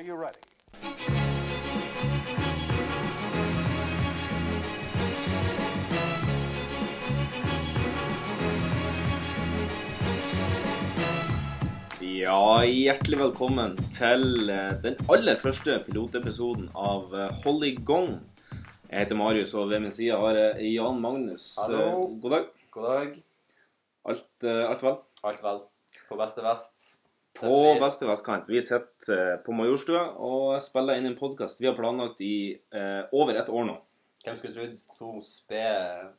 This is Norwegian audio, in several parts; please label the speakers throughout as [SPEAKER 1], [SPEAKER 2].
[SPEAKER 1] Are you ready?
[SPEAKER 2] Ja, hjertelig velkommen til eh, den aller første pilotepisoden av Holly Gong. Jeg heter Marius, og ved min side har jeg Jan Magnus.
[SPEAKER 3] Hallo.
[SPEAKER 2] Eh, God dag.
[SPEAKER 3] God dag.
[SPEAKER 2] Alt, eh, alt vel?
[SPEAKER 3] Alt vel? På beste vest?
[SPEAKER 2] På beste vestkant. Vi sitter eh, på Majorstua og spiller inn en podkast vi har planlagt i eh, over et år nå.
[SPEAKER 3] Hvem skulle trodd to spede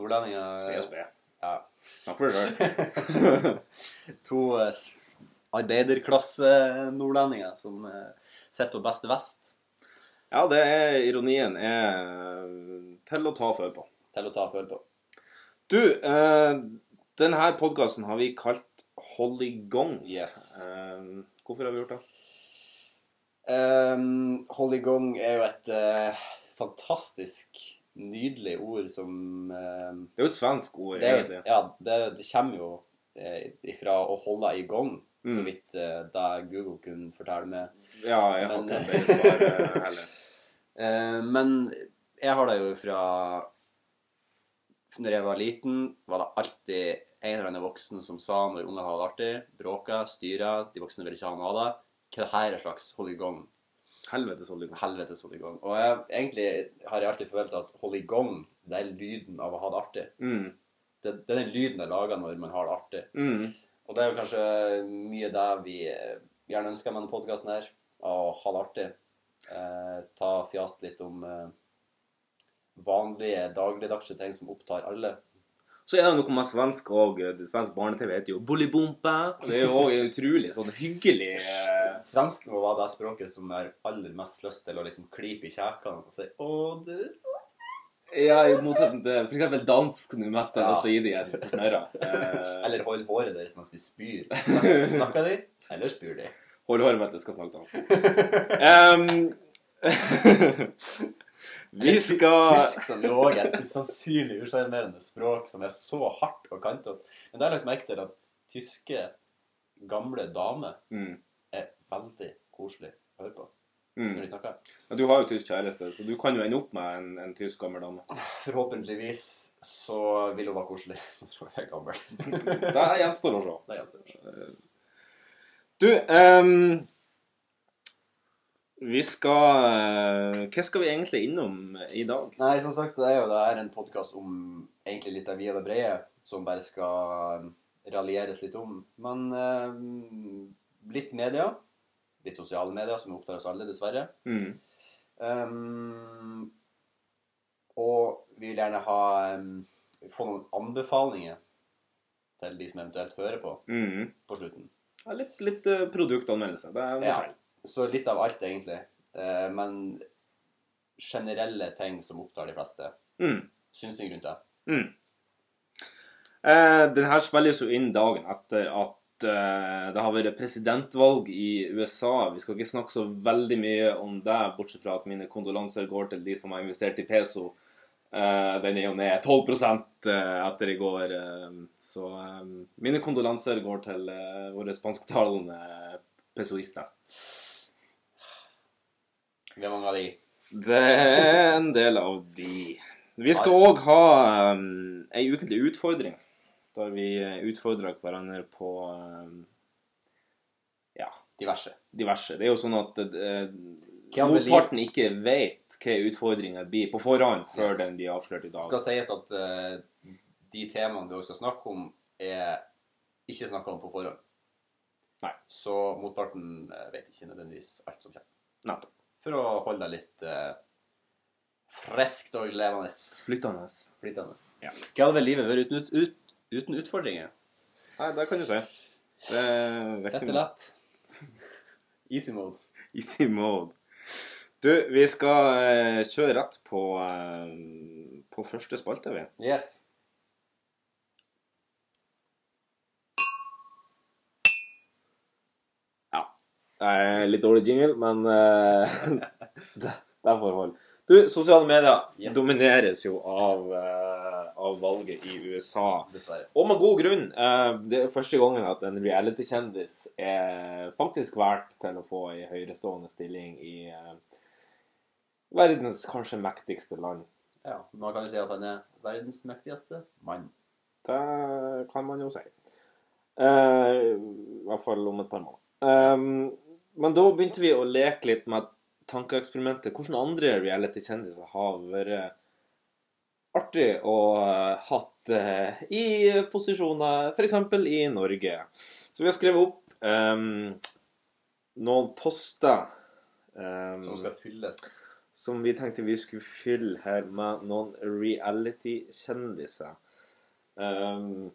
[SPEAKER 3] nordlendinger
[SPEAKER 2] Sped og sped.
[SPEAKER 3] Ja.
[SPEAKER 2] Snakk for deg sjøl.
[SPEAKER 3] To eh, arbeiderklasse-nordlendinger som eh, sitter på beste vest
[SPEAKER 2] Ja, det er ironien er eh, til å ta føle på.
[SPEAKER 3] til å ta føle på.
[SPEAKER 2] Du, eh, denne podkasten har vi kalt Hold i gang.
[SPEAKER 3] Yes.
[SPEAKER 2] Um, hvorfor har vi gjort det?
[SPEAKER 3] Um, hold i gang er jo et uh, fantastisk nydelig ord som uh,
[SPEAKER 2] Det er jo et svensk ord.
[SPEAKER 3] det,
[SPEAKER 2] jeg
[SPEAKER 3] si. ja, det, det kommer jo uh, ifra å holde i gang, så
[SPEAKER 2] Mm.
[SPEAKER 3] vidt uh, det Google kunne fortelle meg.
[SPEAKER 2] Ja, jeg har ikke det svaret eh, heller.
[SPEAKER 3] Eh, men jeg har det jo fra Når jeg var liten, var det alltid en eller annen voksen som sa når unger har det artig, bråker, styrer, de voksne vil ikke ha noe av det. Hva det her er slags hold i gang?
[SPEAKER 2] Helvetes hold i gang.
[SPEAKER 3] Helvetes hold i gang. Og jeg, egentlig har jeg alltid forventa at hold i gang, det er lyden av å ha det artig.
[SPEAKER 2] Mm.
[SPEAKER 3] Det, det er den lyden jeg lager når man har det artig.
[SPEAKER 2] Mm.
[SPEAKER 3] Og det er jo kanskje mye det vi gjerne ønsker med denne podkasten her. Å ha det artig. Eh, ta fjas litt om eh, vanlige, dagligdagse ting som opptar alle.
[SPEAKER 2] Så er det noe med svensk og eh, Svensk barne-TV heter jo Bullybompa. Det er jo også utrolig sånn hyggelig eh,
[SPEAKER 3] Svensk må være det språket som er aller mest lyst til å liksom klype i kjekene og si 'Å, du er så
[SPEAKER 2] Ja, i motsetning til eksempel dansk nå mest har lyst til å gi dem på snørra. Eh,
[SPEAKER 3] Eller hold håret deres mens de spyr. Snakker de, eller spyr de?
[SPEAKER 2] Hold håret mitt, jeg skal snakke dansk. Um, vi skal
[SPEAKER 3] Tysk som jo også er et usannsynlig usjarmerende språk som er så hardt og kantete. Men det har jeg lagt merke til at tyske, gamle damer
[SPEAKER 2] mm.
[SPEAKER 3] er veldig koselig å høre på
[SPEAKER 2] Mm.
[SPEAKER 3] når de snakker.
[SPEAKER 2] Ja, Du har jo tysk kjæreste, så du kan jo ende opp med en, en tysk gammel dame.
[SPEAKER 3] Forhåpentligvis så vil hun være koselig når hun er gammel.
[SPEAKER 2] Det gjenstår å se. Du, ehm, vi skal eh, Hva skal vi egentlig innom i dag?
[SPEAKER 3] Nei, som sagt, det er jo det er en podkast om egentlig litt av via det brede, som bare skal raljeres litt om. Men eh, litt media. Litt sosiale medier, som opptar oss alle, dessverre.
[SPEAKER 2] Mm.
[SPEAKER 3] Um, og vi vil gjerne ha um, få noen anbefalinger til de som eventuelt hører på
[SPEAKER 2] Mm.
[SPEAKER 3] på slutten.
[SPEAKER 2] Ja, litt litt eh, produktanmeldelse. Det er
[SPEAKER 3] Ja.
[SPEAKER 2] feil.
[SPEAKER 3] Så litt av alt, egentlig. Eh, men generelle ting som opptar de fleste.
[SPEAKER 2] Mm.
[SPEAKER 3] Synsing det.
[SPEAKER 2] Mm. Eh, den her spilles jo inn dagen etter at eh, det har vært presidentvalg i USA. Vi skal ikke snakke så veldig mye om det, bortsett fra at mine kondolanser går til de som har investert i peso. Eh, den er jo ned 12 eh, etter i går. eh, så eh, mine kondolanser går til våre spansktalende pesoistas.
[SPEAKER 3] Vi er mange av de.
[SPEAKER 2] Det er en del av de. Vi skal òg ha um, ei ukentlig utfordring. Der vi utfordrer hverandre på um, ja,
[SPEAKER 3] Diverse.
[SPEAKER 2] diverse. Det er jo sånn at uh, motparten ikke vet hva utfordringa blir på forhånd før
[SPEAKER 3] Yes.
[SPEAKER 2] den blir avslørt i dag.
[SPEAKER 3] Det skal sies at uh, de temaene vi også skal snakke om, er ikke snakka om på forhånd.
[SPEAKER 2] Nei.
[SPEAKER 3] Så motparten uh, vet ikke nødvendigvis alt som kommer.
[SPEAKER 2] Nettopp.
[SPEAKER 3] For å holde deg litt uh, friskt og levende.
[SPEAKER 2] Flyttende.
[SPEAKER 3] Flytende.
[SPEAKER 2] Ja.
[SPEAKER 3] Hva hadde vel livet vært uten, ut, ut, uten utfordringer?
[SPEAKER 2] Nei, det kan du si. Det er
[SPEAKER 3] Fett og lett. Easy mode.
[SPEAKER 2] Easy mode. Du, vi skal eh, kjøre rett på, eh, på første spalte, vi.
[SPEAKER 3] Yes.
[SPEAKER 2] Er litt dårlig jingle, men uh, det, det forhold. Du, sosiale medier
[SPEAKER 3] Yes.
[SPEAKER 2] domineres jo av, uh, av valget i USA.
[SPEAKER 3] Dessverre.
[SPEAKER 2] Og med god grunn. Uh, Det er første gangen at en reality-kjendis er faktisk valgt til å få ei høyrestående stilling i verdens kanskje mektigste land.
[SPEAKER 3] Ja, Nå kan vi si at han er verdens mektigste mann.
[SPEAKER 2] Det kan man jo si. I hvert fall om et par måneder. Eh, men da begynte vi å leke litt med tankeeksperimentet. Hvordan andre reality-kjendiser har vært artig å ha hatt eh, i posisjoner, f.eks. i Norge. Så vi har skrevet opp um, noen poster um,
[SPEAKER 3] Som skal fylles.
[SPEAKER 2] som vi tenkte vi skulle fylle her med noen reality-kjendiser. Um,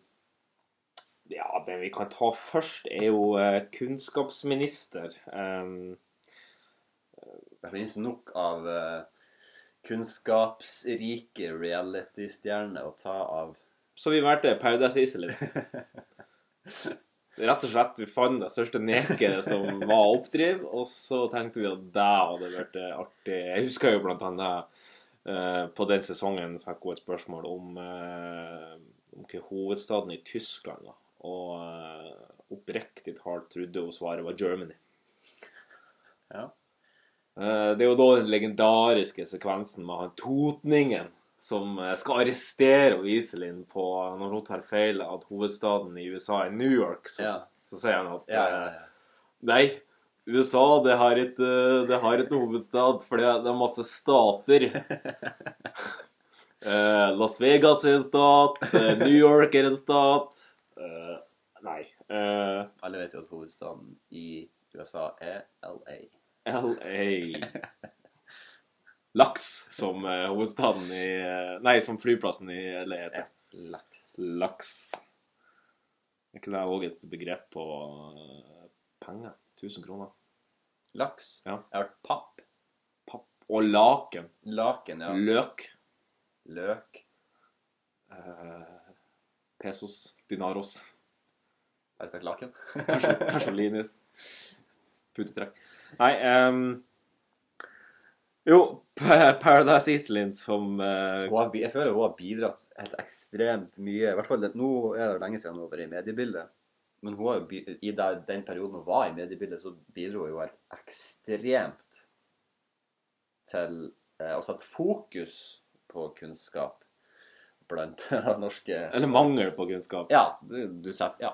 [SPEAKER 2] ja, det vi kan ta først, er jo eh, kunnskapsminister. Um,
[SPEAKER 3] Det finnes nok av eh, kunnskapsrike reality-stjerner å ta av.
[SPEAKER 2] så vi valgte Paradise Iselin. Rett og slett, vi fant det største neket som var oppdriv, og så tenkte vi at det hadde vært artig. Jeg husker jo blant annet uh, på den sesongen fikk hun et spørsmål om, uh, om hva hovedstaden i Tyskland var. Og eh, oppriktig talt trodde hun svaret var Germany.
[SPEAKER 3] Ja.
[SPEAKER 2] Eh, Det er jo da den legendariske sekvensen med han totningen som eh, skal arrestere Iselin på når hun tar feil at hovedstaden i USA er New York. Så,
[SPEAKER 3] Ja.
[SPEAKER 2] så sier han at
[SPEAKER 3] Ja, ja,
[SPEAKER 2] nei, USA det har ikke det har ikke hovedstad, for det er masse stater. Las Vegas er en stat, New York er en stat. Eh, nei. Uh,
[SPEAKER 3] Alle vet jo at hovedstaden i USA er LA.
[SPEAKER 2] LA. Laks som eh, hovedstaden i Nei, som flyplassen i LA heter.
[SPEAKER 3] Laks.
[SPEAKER 2] Laks. Er ikke det òg et begrep på penger? 1000 kroner.
[SPEAKER 3] Laks.
[SPEAKER 2] Ja.
[SPEAKER 3] Jeg har hørt papp.
[SPEAKER 2] Papp. Og laken.
[SPEAKER 3] Laken, ja.
[SPEAKER 2] Løk.
[SPEAKER 3] Løk.
[SPEAKER 2] Uh, pesos. Dinaros.
[SPEAKER 3] Har jeg sagt laken?
[SPEAKER 2] Linus. Putetrekk. Nei um, Jo, Paradise Iselin som
[SPEAKER 3] uh, har, jeg føler hun har bidratt helt ekstremt mye. I hvert fall det, Nå er det lenge siden hun har vært i mediebildet. Men hun har jo, i den perioden hun var i mediebildet, så bidro hun jo helt ekstremt til eh, å sette fokus på kunnskap blant norske
[SPEAKER 2] Eller mangel på kunnskap.
[SPEAKER 3] Ja, du, du setter Ja.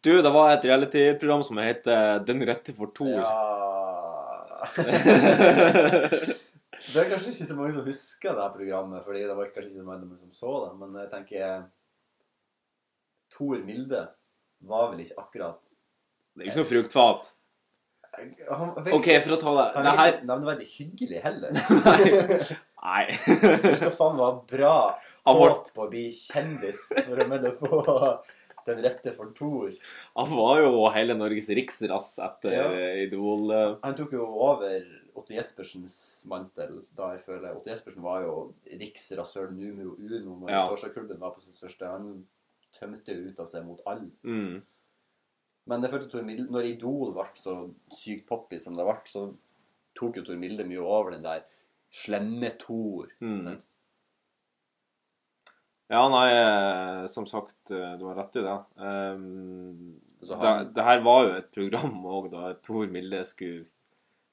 [SPEAKER 2] Du, det var et reality-program som heter Den rette for to.
[SPEAKER 3] Ja Det er kanskje ikke så mange som husker det programmet, fordi det var kanskje ikke så mange som så det, men jeg tenker Tor Milde var vel ikke akkurat
[SPEAKER 2] Det er ikke noe fruktfat.
[SPEAKER 3] han,
[SPEAKER 2] OK, for å ta det
[SPEAKER 3] Han var
[SPEAKER 2] her
[SPEAKER 3] ikke nevneverdig hyggelig heller.
[SPEAKER 2] Nei.
[SPEAKER 3] Du skal faen være bra kåt på å bli kjendis for å melde på den rette for Thor.
[SPEAKER 2] Han var jo hele Norges riksrass etter
[SPEAKER 3] Ja.
[SPEAKER 2] eh, Idol. eh.
[SPEAKER 3] Han tok jo over Otto Jespersens mantel da jeg føler Otto Jespersen var jo riksrassør numero uno når
[SPEAKER 2] Ja.
[SPEAKER 3] Torsdagsklubben var på sitt største. Han tømte ut av seg mot alle.
[SPEAKER 2] Mm.
[SPEAKER 3] Men jeg følte Tor Milde, når Idol ble så sykt poppy som det ble, så tok jo Tor Milde mye over den der slemme Tor.
[SPEAKER 2] Mm. Ja, nei, eh, som sagt, eh, du har rett i det. Um,
[SPEAKER 3] Så
[SPEAKER 2] det,
[SPEAKER 3] han-
[SPEAKER 2] det her var jo et program òg, da Tor Milde skulle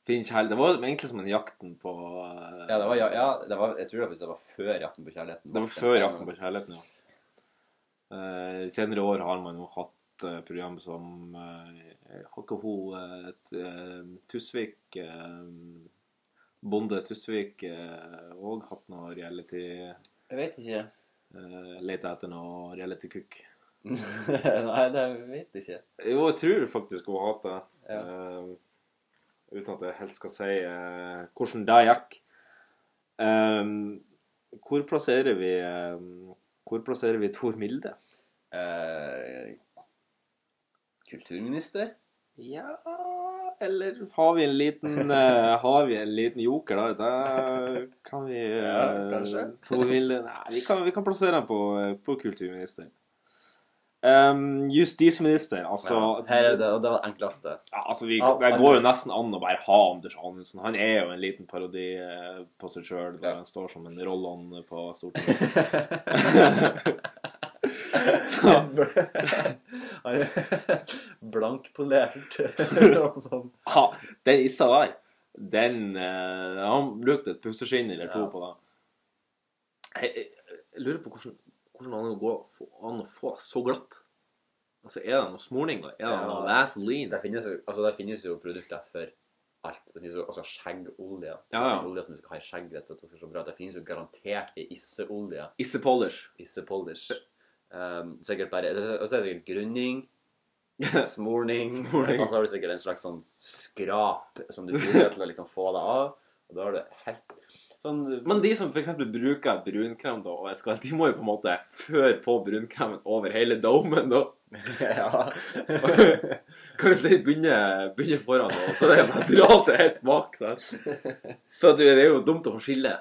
[SPEAKER 2] finne kjærlighet. Det var egentlig som en jakten på uh...
[SPEAKER 3] Ja, det var, ja, ja det var, jeg tror det det var før Jakten på kjærligheten.
[SPEAKER 2] Det var før Jakten på kjærligheten, ja. I senere år har man jo hatt uh, program som Har ikke hun Tusvik Bonde Tusvik òg hatt noe reality
[SPEAKER 3] Jeg vet ikke.
[SPEAKER 2] uh, etter noe reality-cook.
[SPEAKER 3] Nei, det vet jeg ikke.
[SPEAKER 2] Jo, jeg tror faktisk hun har hatt det.
[SPEAKER 3] Ja.
[SPEAKER 2] Eh, uten at jeg helt skal si eh, hvordan det gikk. Um, hvor plasserer vi um, Hvor plasserer vi Tor Milde?
[SPEAKER 3] Uh, kulturminister?
[SPEAKER 2] Ja Eller har vi en liten uh, Har vi en liten joker da? Da kan vi uh,
[SPEAKER 3] Ja, kanskje.
[SPEAKER 2] Tor Milde Nei, vi kan, vi kan plassere den på, på kulturminister. Um, justisminister, altså
[SPEAKER 3] Ja, her er det, og det var det enkleste.
[SPEAKER 2] Ja, altså vi, Det går jo nesten an å bare ha Anders Anundsen. Han er jo en liten parodi eh, på seg sjøl, der
[SPEAKER 3] Ja.
[SPEAKER 2] han står som en Rollon på Stortinget.
[SPEAKER 3] Han Blankpolert.
[SPEAKER 2] Ha, den issa der, den eh, Han brukte et pusseskinn eller to
[SPEAKER 3] Ja.
[SPEAKER 2] på det. Jeg, jeg, jeg lurer på hvordan, hvordan han går an å få så glatt. Altså, Er det noe smorning? Er det
[SPEAKER 3] Ja.
[SPEAKER 2] noe Vaseline?
[SPEAKER 3] Det finnes, altså, det finnes jo produkter for alt. Det finnes jo altså skjeggolje.
[SPEAKER 2] Ja, ja.
[SPEAKER 3] Olje som du skal ha i skjegget. Det. Det finnes jo garantert ei isseolje.
[SPEAKER 2] Issepolish.
[SPEAKER 3] Issepolish. Um, sikkert bare Og så er det sikkert grunning. Smorning.
[SPEAKER 2] Smorning.
[SPEAKER 3] Og så har du sikkert en slags sånn skrap som du bruker til å liksom få det av. Og da har du helt sånn
[SPEAKER 2] Men de som f.eks. bruker brunkrem, da, og skal, de må jo på en måte føre på brunkremen over hele domen, da.
[SPEAKER 3] Ja.
[SPEAKER 2] Kan du si begynne, begynne foran, da, så er det bare dra seg helt bak der. For det er jo dumt å få skille.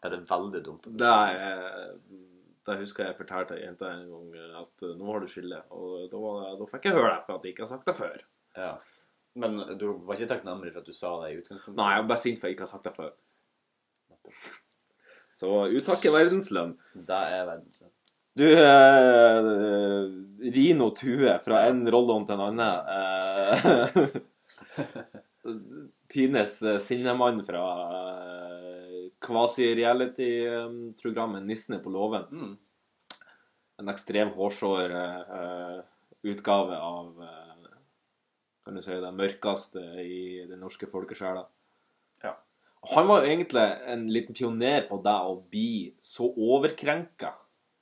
[SPEAKER 3] ja, det er veldig dumt.
[SPEAKER 2] Det er eh, Da husker jeg fortalte ei jente en gang at eh, nå har du skille. Og da, var det, da fikk jeg høre det, for at jeg ikke har sagt det før.
[SPEAKER 3] Ja. Men du var ikke takknemlig for at du sa det i utgangspunktet?
[SPEAKER 2] Nei, jeg er bare sint for at jeg ikke har sagt det før. Så uttak er verdenslønn.
[SPEAKER 3] Det er verdenslønn.
[SPEAKER 2] Du, eh, Rino Tue fra en Rollon til en annen. Eh, Tines eh, sinnemann fra eh, quasi-reality-programmet 'Nissene på låven'.
[SPEAKER 3] Mm.
[SPEAKER 2] En ekstrem hårsår eh, utgave av uh, Kan du si det mørkeste i den norske folkesjela.
[SPEAKER 3] Ja.
[SPEAKER 2] Han var jo egentlig en liten pioner på det å bli så overkrenka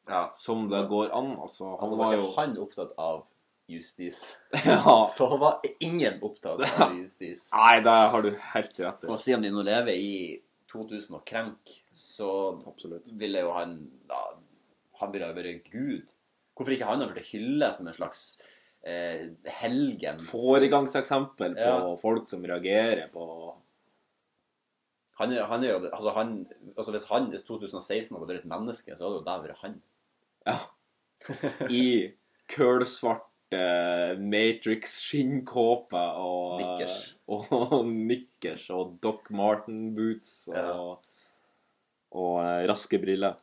[SPEAKER 3] ja.
[SPEAKER 2] som det går an. Altså, han
[SPEAKER 3] Altså,
[SPEAKER 2] var
[SPEAKER 3] var
[SPEAKER 2] jo
[SPEAKER 3] han opptatt av justis,
[SPEAKER 2] Ja.
[SPEAKER 3] så var ingen opptatt av justis.
[SPEAKER 2] Nei, det har du helt rett i.
[SPEAKER 3] Og siden de nå lever i 2000 og krenk, så
[SPEAKER 2] Absolutt.
[SPEAKER 3] ville jo han da, Han ville jo vært Gud. Hvorfor ikke han har blitt hyllet som en slags eh, helgen?
[SPEAKER 2] Foregangseksempel på
[SPEAKER 3] Ja.
[SPEAKER 2] folk som reagerer på
[SPEAKER 3] Han han altså han, altså Hvis han hvis 2016 hadde vært et menneske, så hadde jo det vært han.
[SPEAKER 2] Ja. I kølsvart eh, Matrix-skinnkåpe og
[SPEAKER 3] Nikkers.
[SPEAKER 2] Og nikkers og Doc Marten-boots og,
[SPEAKER 3] Ja.
[SPEAKER 2] og eh, raske briller.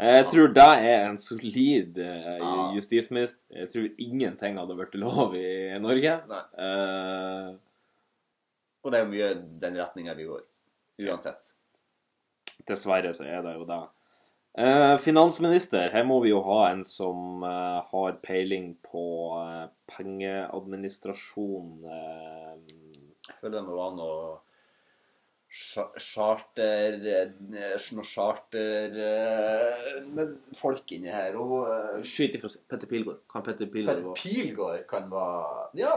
[SPEAKER 2] Jeg tror det er en solid
[SPEAKER 3] uh,
[SPEAKER 2] justisminister. Jeg tror ingenting hadde vært lov i Norge. Eh,
[SPEAKER 3] Og det er mye den retninga vi går. Uansett.
[SPEAKER 2] Dessverre så er det jo det. Eh, finansminister, her må vi jo ha en som eh, har peiling på eh, pengeadministrasjon. Eh,
[SPEAKER 3] Jeg føler det må være noe charter eh, Noe charter eh, med folk inni her. Og eh,
[SPEAKER 2] Skyt ifra. Petter Pilgaard. Kan Petter Pilgaard
[SPEAKER 3] Petter Pilgaard kan være Ja,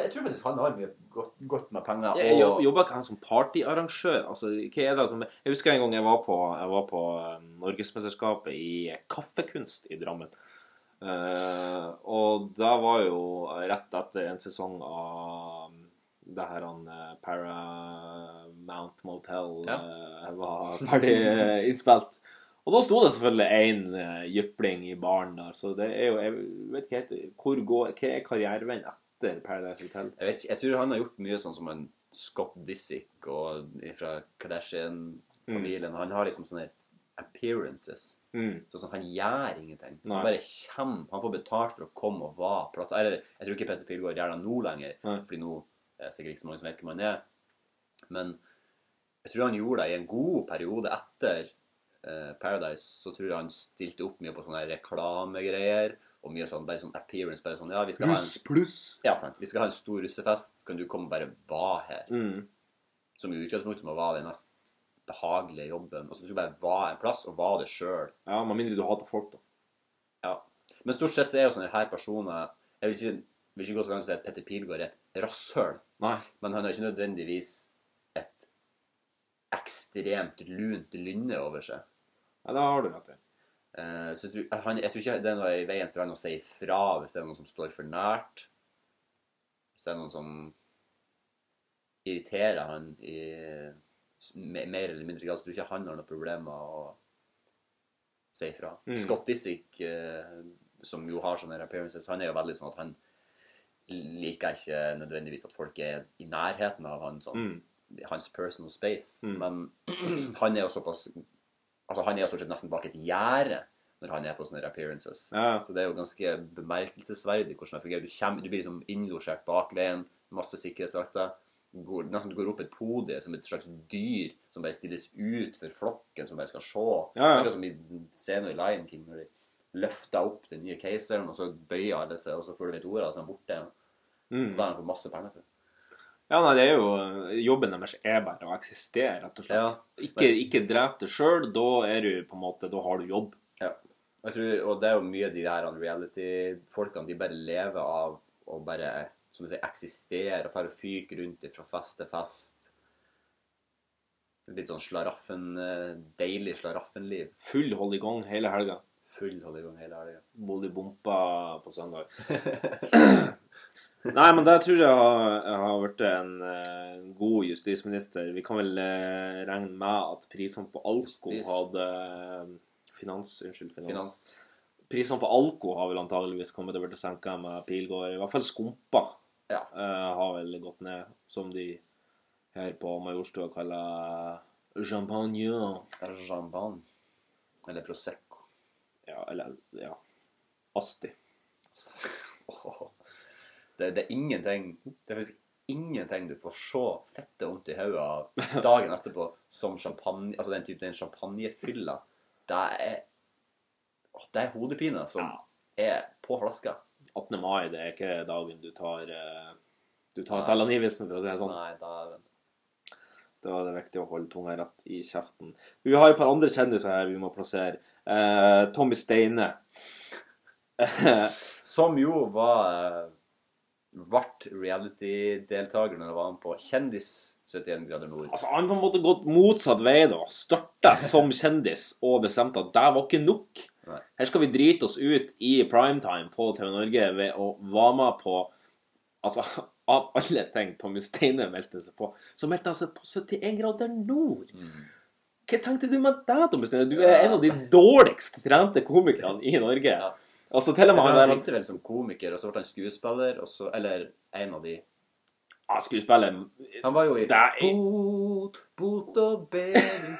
[SPEAKER 3] jeg tror faktisk han har mye godt, godt med penger.
[SPEAKER 2] Jeg jobb- Jobber ikke han som partyarrangør? Altså, hva er det som Jeg husker en gang jeg var på, jeg var på eh, Norgesmesterskapet i kaffekunst i Drammen. Uh, og da var jo rett etter en sesong av det her han eh, Paramount Motel
[SPEAKER 3] Ja.
[SPEAKER 2] uh, var ferdig innspilt. Og da sto det selvfølgelig én uh, jypling i baren der, så det er jo Jeg vet ikke helt hvor går, Hva er karriereveien etter Paradise Hotel?
[SPEAKER 3] jeg, vet ikke, jeg tror han har gjort mye sånn som en Scott Disick og fra Kardashian-familien. Han har liksom sånne appearances.
[SPEAKER 2] Mm.
[SPEAKER 3] Sånn som han gjør ingenting.
[SPEAKER 2] Nei.
[SPEAKER 3] Han bare kommer. Han får betalt for å komme og være plass. Eller jeg tror ikke Petter Pilgaard gjør det nå lenger,
[SPEAKER 2] Nei.
[SPEAKER 3] fordi nå er det sikkert ikke så mange som vet hvem han er. Men jeg tror han gjorde det i en god periode etter eh, Paradise. Så tror jeg han stilte opp mye på sånne reklamegreier og mye sånn, bare sånn appearance. Bare sånn Ja, vi skal ha en,
[SPEAKER 2] Pluss,
[SPEAKER 3] ja, sant. Vi skal ha en stor russefest. Kan du komme og bare være her?
[SPEAKER 2] Mm.
[SPEAKER 3] Som i utgangspunktet må være den mest behagelige jobben. Altså, du skal bare være en plass og være det sjøl.
[SPEAKER 2] Ja, med mindre du hater folk, da.
[SPEAKER 3] Ja. Men stort sett så er jo sånne her personer Jeg vil ikke, vil ikke gå så langt som å si at Petter Pilgaard er et rasshøl,
[SPEAKER 2] Nei.
[SPEAKER 3] men han har ikke nødvendigvis et ekstremt lunt lynne over seg.
[SPEAKER 2] Ja, det har du rett i.
[SPEAKER 3] Eh, så jeg tror, han, jeg tror ikke det er noe i veien for han å si ifra hvis det er noen som står for nært. Hvis det er noen som irriterer han i mer eller mindre grad, så tror jeg ikke han har noe problemer med å si ifra.
[SPEAKER 2] Mm.
[SPEAKER 3] Scott Disick eh, som jo har sånne appearances, han er jo veldig sånn at han liker ikke nødvendigvis at folk er i nærheten av han, sånn,
[SPEAKER 2] Mm.
[SPEAKER 3] hans personal space.
[SPEAKER 2] Mm.
[SPEAKER 3] Men han er jo såpass Altså, han er jo stort sett nesten bak et gjerde når han er på sånne appearances.
[SPEAKER 2] Ja.
[SPEAKER 3] Så det er jo ganske bemerkelsesverdig hvordan det fungerer. Du, kommer, du blir liksom innlosjert bak veien, masse sikkerhetsvakter. Går, nesten du går opp et podie som et slags dyr som bare stilles ut for flokken som bare skal se.
[SPEAKER 2] Ja, ja.
[SPEAKER 3] Akkurat som i scenen i Lion King når de løfter opp den nye keiseren, og så bøyer alle seg, og så får du litt ordet, og så er han borte. Og
[SPEAKER 2] Mm.
[SPEAKER 3] da har han fått masse penger for.
[SPEAKER 2] Ja, nei, det er jo Jobben deres er bare å eksistere, rett og slett.
[SPEAKER 3] Ja.
[SPEAKER 2] Ikke, ikke drep deg sjøl, da er du på en måte Da har du jobb.
[SPEAKER 3] Ja. Jeg tror, og det er jo mye de der reality-folkene, de bare lever av å bare som du sier, eksistere og dra og fyke rundt fra fest til fest. Litt sånn slaraffen, eh, deilig slaraffenliv.
[SPEAKER 2] Full hold i gang hele helga.
[SPEAKER 3] Full hold i gang hele helga.
[SPEAKER 2] Bodde i bompa på søndag. Nei, men der tror jeg har, jeg har vært en eh, god justisminister. Vi kan vel eh, regne med at prisene på alko
[SPEAKER 3] Justis.
[SPEAKER 2] hadde eh, Finans, unnskyld. Finans.
[SPEAKER 3] Finans.
[SPEAKER 2] Prisene på alko har vel antageligvis kommet til å bli senka med pilgård. I hvert fall skumpa
[SPEAKER 3] Ja.
[SPEAKER 2] eh, har vel gått ned, som de her på Majorstua kaller champagne.
[SPEAKER 3] Champagne. Eller Prosecco.
[SPEAKER 2] Ja, eller ja. Asti.
[SPEAKER 3] Åh. Det, det er ingenting Det er ingenting du får så fette vondt i hodet av dagen etterpå som champagne Altså den typen champagnefylla. Det er Det er hodepine som
[SPEAKER 2] Ja.
[SPEAKER 3] er på flaska.
[SPEAKER 2] 18. mai, det er ikke dagen du tar eh, Du tar selvangivelsen, for å si det sånn.
[SPEAKER 3] Nei, dæven.
[SPEAKER 2] Da er det viktig å holde tunga rett i kjeften. Vi har et par andre kjendiser her vi må plassere. Eh, Tommy Steine.
[SPEAKER 3] Som jo var Vart reality-deltaker når han var med på Kjendis 71 grader nord.
[SPEAKER 2] altså, han på en måte gått motsatt vei, da. Starta som kjendis og bestemte at det var ikke nok.
[SPEAKER 3] Nei.
[SPEAKER 2] Her skal vi drite oss ut i primetime på TV Norge ved å være med på Altså, av alle ting Tommy Steine meldte seg på, så meldte han seg på 71 grader nord.
[SPEAKER 3] Mm.
[SPEAKER 2] Hva tenkte du med det, Tommy Steine? Du er en av de dårligst trente komikerne i Norge.
[SPEAKER 3] Ja.
[SPEAKER 2] Altså, til og med
[SPEAKER 3] Han
[SPEAKER 2] han
[SPEAKER 3] begynte vel som komiker, og så ble han skuespiller, og så, eller en av de
[SPEAKER 2] ah, skuespiller
[SPEAKER 3] Han var jo i
[SPEAKER 2] er-
[SPEAKER 3] Bot, bot og bedring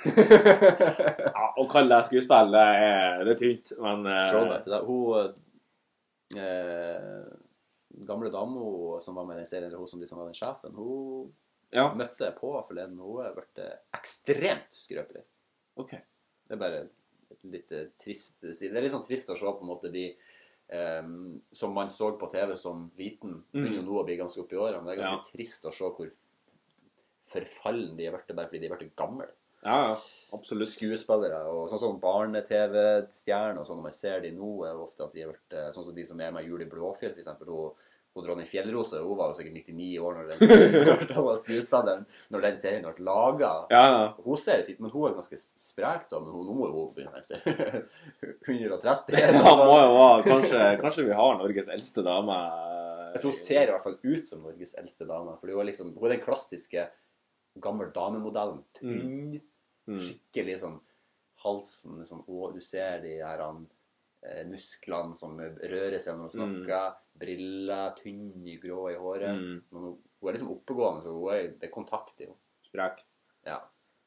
[SPEAKER 2] ja, Å kalle det skuespill, det er, det er tynt, men eh,
[SPEAKER 3] Throwback til det. Hun eh, gamle dama som var med i den serien, eller hun som liksom var den sjefen, hun
[SPEAKER 2] Ja,
[SPEAKER 3] møtte jeg på forleden. Hun ble ekstremt skrøpelig.
[SPEAKER 2] OK.
[SPEAKER 3] Det er bare litt trist trist Det er litt sånn trist å se på en måte de um, som man så på TV som liten, begynner jo nå å bli ganske oppi årene. Det er ganske
[SPEAKER 2] Ja.
[SPEAKER 3] trist å se hvor forfallen de er blitt bare fordi de er blitt gamle.
[SPEAKER 2] Ja, ja. Absolutt.
[SPEAKER 3] skuespillere og sånn som barne-TV-stjerner og sånn, når man ser de nå, er ofte at de har vært eh, sånn som de som er med i Jul i Blåfjell, eksempel. Hun, hun dronning Fjellrose hun var jo sikkert 99 år når den skuespilleren når den serien ble laga.
[SPEAKER 2] Ja, ja.
[SPEAKER 3] Hun ser det, men hun er ganske sprek, da. Men hun, nå må jo hun begynne å nærme seg 130.
[SPEAKER 2] Ja, må jo være. Kanskje, kanskje vi har Norges eldste dame
[SPEAKER 3] Jeg tror hun ser i hvert fall ut som Norges eldste dame. For hun er liksom, hun er den klassiske gammel damemodellen. Tynn,
[SPEAKER 2] Mm.
[SPEAKER 3] skikkelig sånn halsen liksom, og Du ser de her han, eh, musklene som rører seg når hun snakker. Briller, tynn, grå i håret.
[SPEAKER 2] Mm.
[SPEAKER 3] Men hun, hun er liksom oppegående, så hun er, det er kontakt i henne.
[SPEAKER 2] Sprek.
[SPEAKER 3] Ja.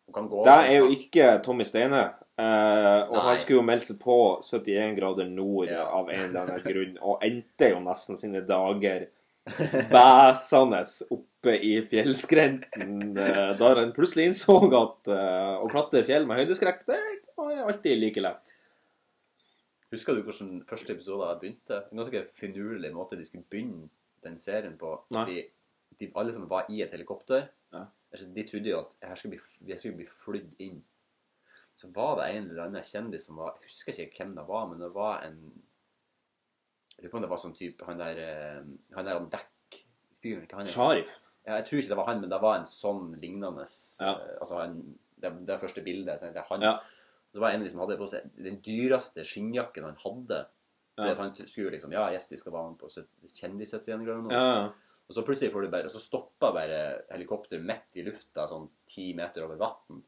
[SPEAKER 3] Hun kan gå
[SPEAKER 2] Det er jo ikke Tommy Steine. Eh, og
[SPEAKER 3] Nei.
[SPEAKER 2] han skulle jo melde seg på 71 grader nord
[SPEAKER 3] Ja.
[SPEAKER 2] av en eller annen grunn, og endte jo nesten sine dager bæsende oppe i fjellskrenten, eh, da han plutselig innså at eh, å klatre fjell med høydeskrekk, det var alltid like lett.
[SPEAKER 3] Husker du hvordan første episode jeg begynte? En ganske finurlig måte de skulle begynne den serien på. De, de, alle som var i et helikopter,
[SPEAKER 2] Ja.
[SPEAKER 3] de trodde jo at her skulle bli, vi skulle bli flydd inn. Så var det en eller annen kjendis som var Jeg husker ikke hvem det var, men det var en Jeg lurer på om det var sånn type Han der eh, Han der om dekk-fyren?
[SPEAKER 2] Sharif.
[SPEAKER 3] Ja, jeg tror ikke det var han, men det var en sånn lignende
[SPEAKER 2] Ja.
[SPEAKER 3] eh, Altså han, det, det første bildet. jeg tenkte, Han,
[SPEAKER 2] Ja.
[SPEAKER 3] Det var en av de som hadde på seg den dyreste skinnjakken han hadde. Fordi
[SPEAKER 2] Ja.
[SPEAKER 3] at han skulle liksom Ja, yes, vi skal være med på sytt- Kjendis 71 grader nå.
[SPEAKER 2] Ja,
[SPEAKER 3] Og så plutselig får du bare Så stoppa bare helikopteret midt i lufta, sånn ti meter over vann.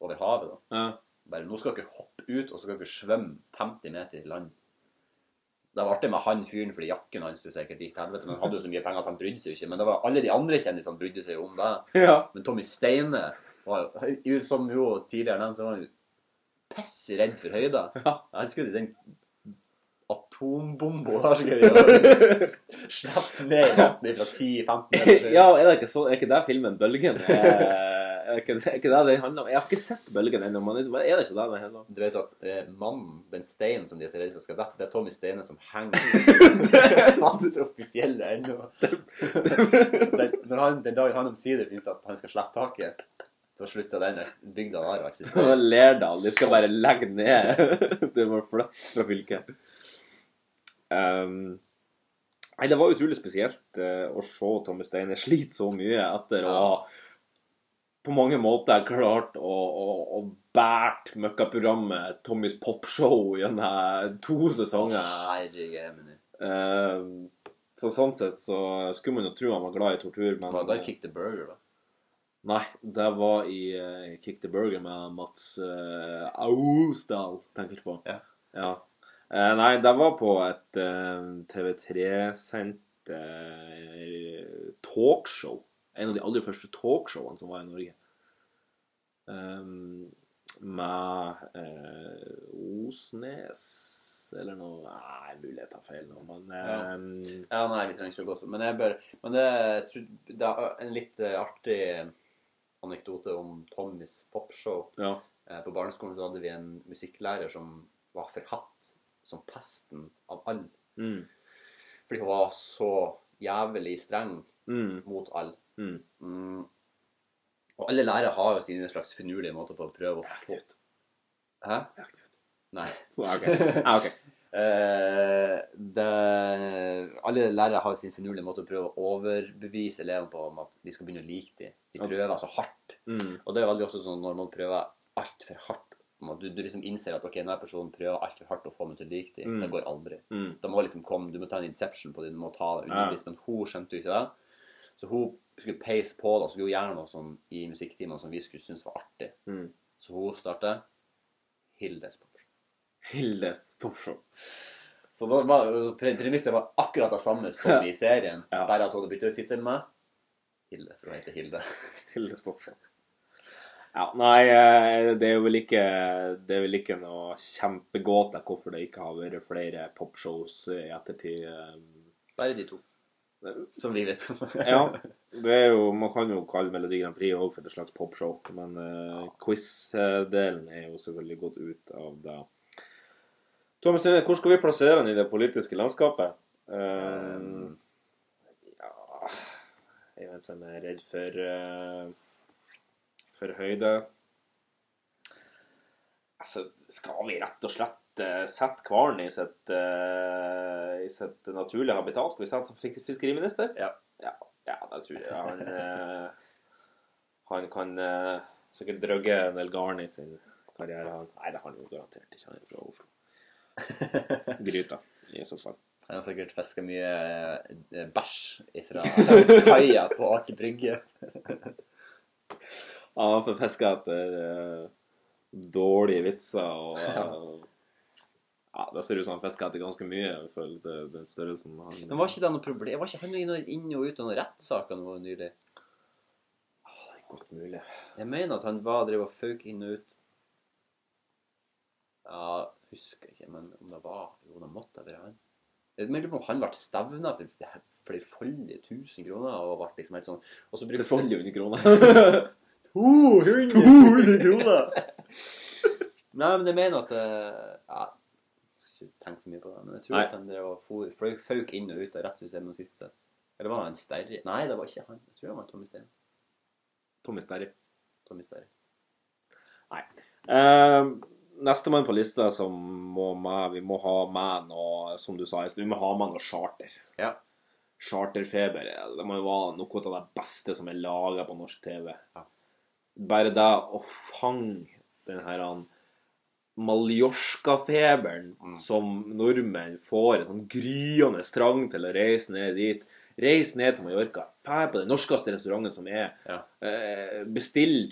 [SPEAKER 3] Over havet, da.
[SPEAKER 2] ja.
[SPEAKER 3] Bare Nå skal dere hoppe ut, og så skal dere svømme 50 meter i land. Det var artig med han fyren fordi jakken hans sikkert gikk til helvete. Men han hadde jo så mye penger at han brydde seg jo ikke. Men det var alle de andre kjendisene brydde seg jo om det.
[SPEAKER 2] Ja.
[SPEAKER 3] Men Tommy Steine var jo, som jo tidligere nevnt, så var han jo piss redd for høyder.
[SPEAKER 2] Ja.
[SPEAKER 3] Jeg husker den atombomba der skal de slippe ned vannet fra 10-15 meter.
[SPEAKER 2] ja, er det ikke så, er ikke det filmen 'Bølgen'? Er, ikke, er ikke det det handler om? Jeg har ikke sett 'Bølgen' ennå, men er det ikke det det handler om?
[SPEAKER 3] Du vet at eh, mannen, den steinen som de er så redde for skal dette, det er Tommy Steine som henger fast oppi fjellet ennå. Den, når han, den dagen han omsider finner ut at han skal slippe taket, da slutta den bygda der å eksistere.
[SPEAKER 2] Lerdal, de skal bare legge ned. Du må flytte fra fylket. Um, nei, det var utrolig spesielt uh, å se Tommy Steine slite så mye etter å ha på mange måter klart å, å, å bære møkkaprogrammet Tommys popshow gjennom to sesonger.
[SPEAKER 3] Herregud,
[SPEAKER 2] Uh, så sånn sett så skulle man jo tro han var glad i tortur, men
[SPEAKER 3] Hva, da Kick the Burger, da?
[SPEAKER 2] Nei, det var i uh, Kick the Burger med Mats uh, Austdal, tenker du på.
[SPEAKER 3] Ja.
[SPEAKER 2] Ja. Eh, nei, det var på et eh, TV3-sendt eh, talkshow. En av de aller første talkshowene som var i Norge. Um, med eh, Osnes eller noe Nei, mulig jeg tar feil nå, men um,
[SPEAKER 3] Ja, nei, vi trenger ikke å gå sånn. Men, jeg bør, men det, det er en litt eh, artig anekdote om Tommys popshow.
[SPEAKER 2] Ja.
[SPEAKER 3] Eh, På barneskolen så hadde vi en musikklærer som var forhatt som pesten av alle.
[SPEAKER 2] Mm,
[SPEAKER 3] Fordi hun var så jævlig streng
[SPEAKER 2] mm,
[SPEAKER 3] mot alle.
[SPEAKER 2] mm.
[SPEAKER 3] Mm. Og alle lærere har jo sine slags finurlige måter på å prøve å få. Hæ? Nei.
[SPEAKER 2] Okay. Ah, okay. ok.
[SPEAKER 3] Eh, det, alle lærere har sin finurlige måte å prøve å overbevise elevene på om at de skal begynne å like dem. De prøver så hardt.
[SPEAKER 2] Mm,
[SPEAKER 3] Og det er veldig også sånn når man prøver altfor hardt du, du liksom innser at ok, denne personen prøver altfor hardt å få meg til å like dem.
[SPEAKER 2] Mm.
[SPEAKER 3] Det går aldri.
[SPEAKER 2] mm.
[SPEAKER 3] Da må liksom komme, Du må ta en inception på det, du må ta det
[SPEAKER 2] Ja.
[SPEAKER 3] Men hun skjønte jo ikke det. Så hun skulle peise på det, og skulle gjøre noe sånn i musikktimene som vi skulle synes var artig.
[SPEAKER 2] Mm.
[SPEAKER 3] Så hun startet Hildes Popshow.
[SPEAKER 2] Hildes popshow.
[SPEAKER 3] Så da var, pre- premisset var akkurat det samme som i serien,
[SPEAKER 2] Ja.
[SPEAKER 3] bare at hun hadde byttet ut tittelen med Hilde, for hun heter Hilde.
[SPEAKER 2] Hildes popshow. Ja, nei, eh, det er vel ikke Det er vel ikke noe kjempegåte hvorfor det ikke har vært flere popshows i ettertid. eh.
[SPEAKER 3] Bare de to, som vi vet om.
[SPEAKER 2] Ja, det er jo Man kan jo kalle Melodi Grand Prix òg for et slags popshow, men uh, quiz-delen er jo selvfølgelig gått ut av det. Thomas Stine, hvor skal vi plassere han i det politiske landskapet? Um, ja Jeg vet ikke om som er redd for uh, for høyde. Altså, skal vi rett og slett uh, sette hvalen i eh, i sitt naturlige habitat? Skal vi sette fis- fiskeriminister?
[SPEAKER 3] Ja.
[SPEAKER 2] Ja, ja det tror jeg. Han, han kan sikkert drøgge en del garn i sin karriere. Nei, det har han jo garantert ikke. Han er fra Oslo. Gryta, i så fall.
[SPEAKER 3] Han har sikkert fiska mye eh, bæsj fra kaia på Aker Brygge.
[SPEAKER 2] Ja, han får fiska etter eh, dårlige vitser og eh, Ja, det ser ut som han fisker etter ganske mye det- den størrelsen han
[SPEAKER 3] Men var ikke det noe problem? Var ikke han inn og ut av noen rettssaker nå nylig?
[SPEAKER 2] Godt mulig.
[SPEAKER 3] Jeg mener at han var drev og fauk inn og ut. Ja, husker ikke, men om det var Jo, det måtte være han. Om han ble stevna for flerfoldige tusen kroner og ble liksom helt sånn Og så brukte
[SPEAKER 2] Flerfoldige krona.
[SPEAKER 3] 200 kroner! Nei, men jeg mener at eh, Ja, ikke tenk for mye på det, men jeg tror
[SPEAKER 2] Nei.
[SPEAKER 3] at han drev og fauk inn og ut av rettssystemet nå siste. Eller var det en Sterri? Nei, det var ikke han. Jeg tror det var Tommy Stein.
[SPEAKER 2] Tommy Sterri.
[SPEAKER 3] Tommy Sterri.
[SPEAKER 2] Nei. Eh, Nestemann på lista som må med, vi må ha med noe, som du sa i sted, vi må ha med noe charter.
[SPEAKER 3] Ja.
[SPEAKER 2] Charterfeber. Det må jo være noe av det beste som er laga på norsk TV.
[SPEAKER 3] Ja.
[SPEAKER 2] Bare det å fange den her Mallorca-feberen
[SPEAKER 3] Mm.
[SPEAKER 2] som nordmenn får en sånn gryende trang til å reise ned dit Reis ned til Mallorca. Fær på den norskeste restauranten som er.
[SPEAKER 3] Ja.
[SPEAKER 2] kjøttkake Bestill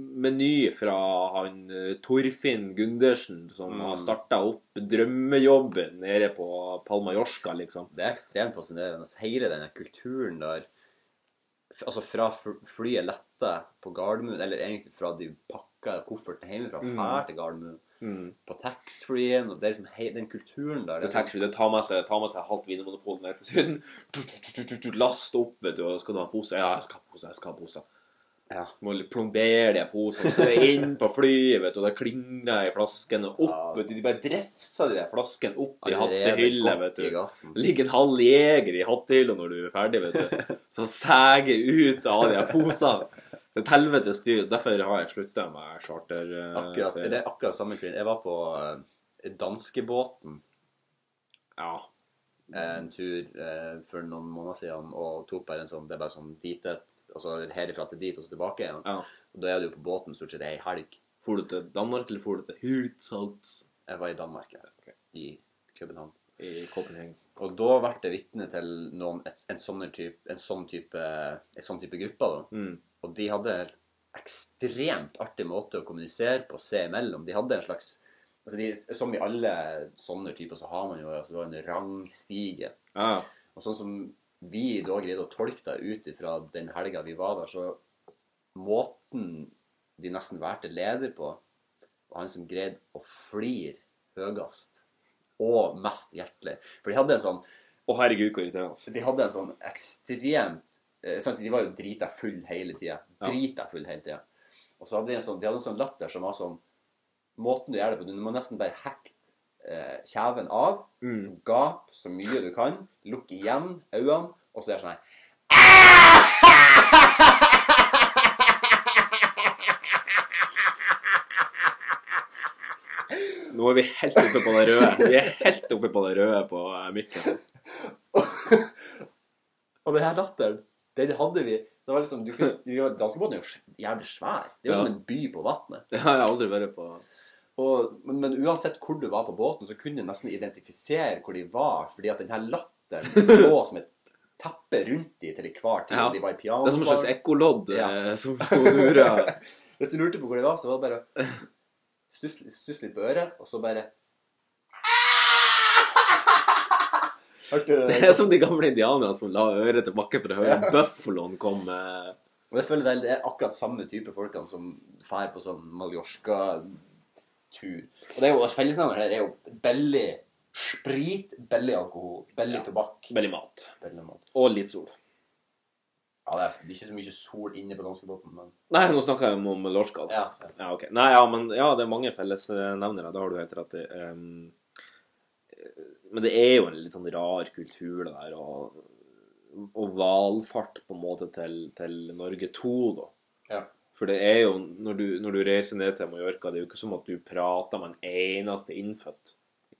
[SPEAKER 2] kjøttkakemeny fra han eh, Torfinn Gundersen, som
[SPEAKER 3] Mm.
[SPEAKER 2] har starta opp drømmejobben nede på Palmajorska, liksom.
[SPEAKER 3] Det er ekstremt fascinerende. Hele denne kulturen der Altså fra flyet lette på Gardermoen, eller egentlig fra de pakker kofferten hjemmefra,
[SPEAKER 2] Mm.
[SPEAKER 3] fær til Gardermoen,
[SPEAKER 2] Mm.
[SPEAKER 3] på taxfree-en, og det er liksom hei, den kulturen der.
[SPEAKER 2] Det er. Det tar med seg, tar med seg halvt vinmonopol ned til Syden. Last opp, vet du. og Skal du ha pose? Ja, jeg skal ha pose. Jeg skal ha pose.
[SPEAKER 3] Ja.
[SPEAKER 2] Må plombere de posene. Så det er inn på flyet, vet du. Og det klinger i flasken og opp,
[SPEAKER 3] Ja.
[SPEAKER 2] vet du. De bare drefser de der flaskene opp i hattehylla, vet du. Det ligger en halv jeger i hattehylla når du er ferdig, vet du. Så seger ut av de posene. Det er et helvetes styr. Derfor har jeg slutta med charter. eh,
[SPEAKER 3] Akkurat, det er akkurat samme kveld. Jeg var på uh, danskebåten
[SPEAKER 2] Ja.
[SPEAKER 3] En tur eh, for noen måneder siden og tok bare en sånn Det er bare sånn dit et Altså herifra til dit og så tilbake igjen.
[SPEAKER 2] ja.
[SPEAKER 3] Og da er du på båten stort sett ei helg.
[SPEAKER 2] For du til Danmark, eller for du til Hirtshals
[SPEAKER 3] Jeg var i Danmark, ja.
[SPEAKER 2] Okay.
[SPEAKER 3] I København.
[SPEAKER 2] i Copenhagen?
[SPEAKER 3] Og da ble jeg vitne til noen, et, en, sånn type, en sånn type en sånn type gruppe. da.
[SPEAKER 2] Mm.
[SPEAKER 3] Og de hadde en helt ekstremt artig måte å kommunisere på seg imellom. De hadde en slags altså de, Som i alle sånne typer, så har man jo altså, en rangstige.
[SPEAKER 2] Ja.
[SPEAKER 3] Og sånn som vi da greide å tolke det ut ifra den helga vi var der, så måten de nesten valgte leder på, var han som greide å flire høyest og mest hjertelig. For de hadde en sånn
[SPEAKER 2] Å, herregud, hvor irriterende.
[SPEAKER 3] de hadde en sånn ekstremt eh, sant, De var jo drita full hele tida. Drita full hele tida. Og så hadde de en sånn, de hadde en sånn latter som var sånn Måten du gjør det på Du må nesten bare hekte eh, kjeven av,
[SPEAKER 2] Mm.
[SPEAKER 3] gap så mye du kan, lukke igjen øynene, og så er det sånn her
[SPEAKER 2] Nå er vi helt oppe på det røde. Vi er helt oppe på det røde på eh, mikken.
[SPEAKER 3] Og den her latteren, den hadde vi Det var liksom, du kunne, Danskebåten er jo jævlig svær. Det er jo
[SPEAKER 2] Ja.
[SPEAKER 3] som en by på vannet.
[SPEAKER 2] Har jeg aldri vært på.
[SPEAKER 3] Og, men, men uansett hvor du var på båten, så kunne du nesten identifisere hvor de var, fordi at denne latteren lå som et teppe rundt de til enhver tid.
[SPEAKER 2] Ja.
[SPEAKER 3] De var i
[SPEAKER 2] Det er som en slags ekkolodd
[SPEAKER 3] Ja.
[SPEAKER 2] eh, som sto og dura.
[SPEAKER 3] Hvis du lurte på hvor de var, så var det bare å stusse litt på øret, og så bare Hørte du
[SPEAKER 2] Det er som de gamle indianerne som la øret til bakken for å høre buffaloen komme.
[SPEAKER 3] Og jeg føler det er- akkurat samme type folkene som drar på sånn Mallorca-tur. Og det er jo fellesnevner her er jo billig sprit, billig alkohol, billig
[SPEAKER 2] Ja.
[SPEAKER 3] tobakk,
[SPEAKER 2] Veldig mat.
[SPEAKER 3] billig mat.
[SPEAKER 2] Og litt sol.
[SPEAKER 3] Ja, det er, det er ikke så mye sol inne på danskebåten, men
[SPEAKER 2] Nei, nå snakker jeg om Lorska.
[SPEAKER 3] ja. ja.
[SPEAKER 2] Ja, ok. Nei, ja, men ja, det er mange fellesnevnere. Det har du helt rett i. Um, men det er jo en litt sånn rar kultur, det der. Og, og valfart på en måte til, til Norge 2, da.
[SPEAKER 3] Ja.
[SPEAKER 2] For det er jo, når du, når du reiser ned til Mallorca, det er jo ikke som at du prater med en eneste innfødt.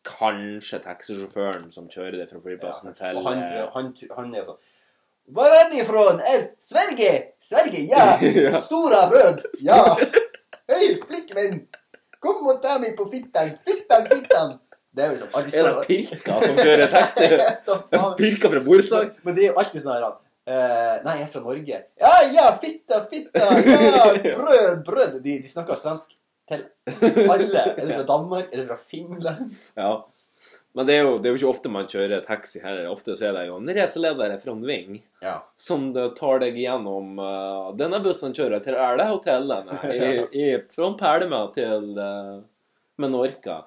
[SPEAKER 2] Kanskje taxisjåføren som kjører deg fra flyplassen til
[SPEAKER 3] Og han,
[SPEAKER 2] eh,
[SPEAKER 3] han, han er sånn Hvor er ni fra? Er Sverige? Sverige, ja!
[SPEAKER 2] Ja.
[SPEAKER 3] Stora brød, ja! Høy, flikkvenn! Kom og ta meg på fittan! Fittan, fittan! Det er jo liksom
[SPEAKER 2] Er det Pirka som kjører taxi? Pirka fra borettslag?
[SPEAKER 3] Men det er jo alltid sånn her eh, Nei, jeg er fra Norge. Ja, ja, fitta, fitta, ja, brød, brød. De, de snakker svensk til alle. Er det fra Danmark? Er det fra Finland?
[SPEAKER 2] Ja. Men det er, jo, det er jo ikke ofte man kjører taxi her. Ofte så er det jo en reiseleder fra Ving
[SPEAKER 3] Ja.
[SPEAKER 2] som tar deg gjennom uh, Denne bussen kjører til alle hotellene i, i, fra Pælma til uh, Menorca.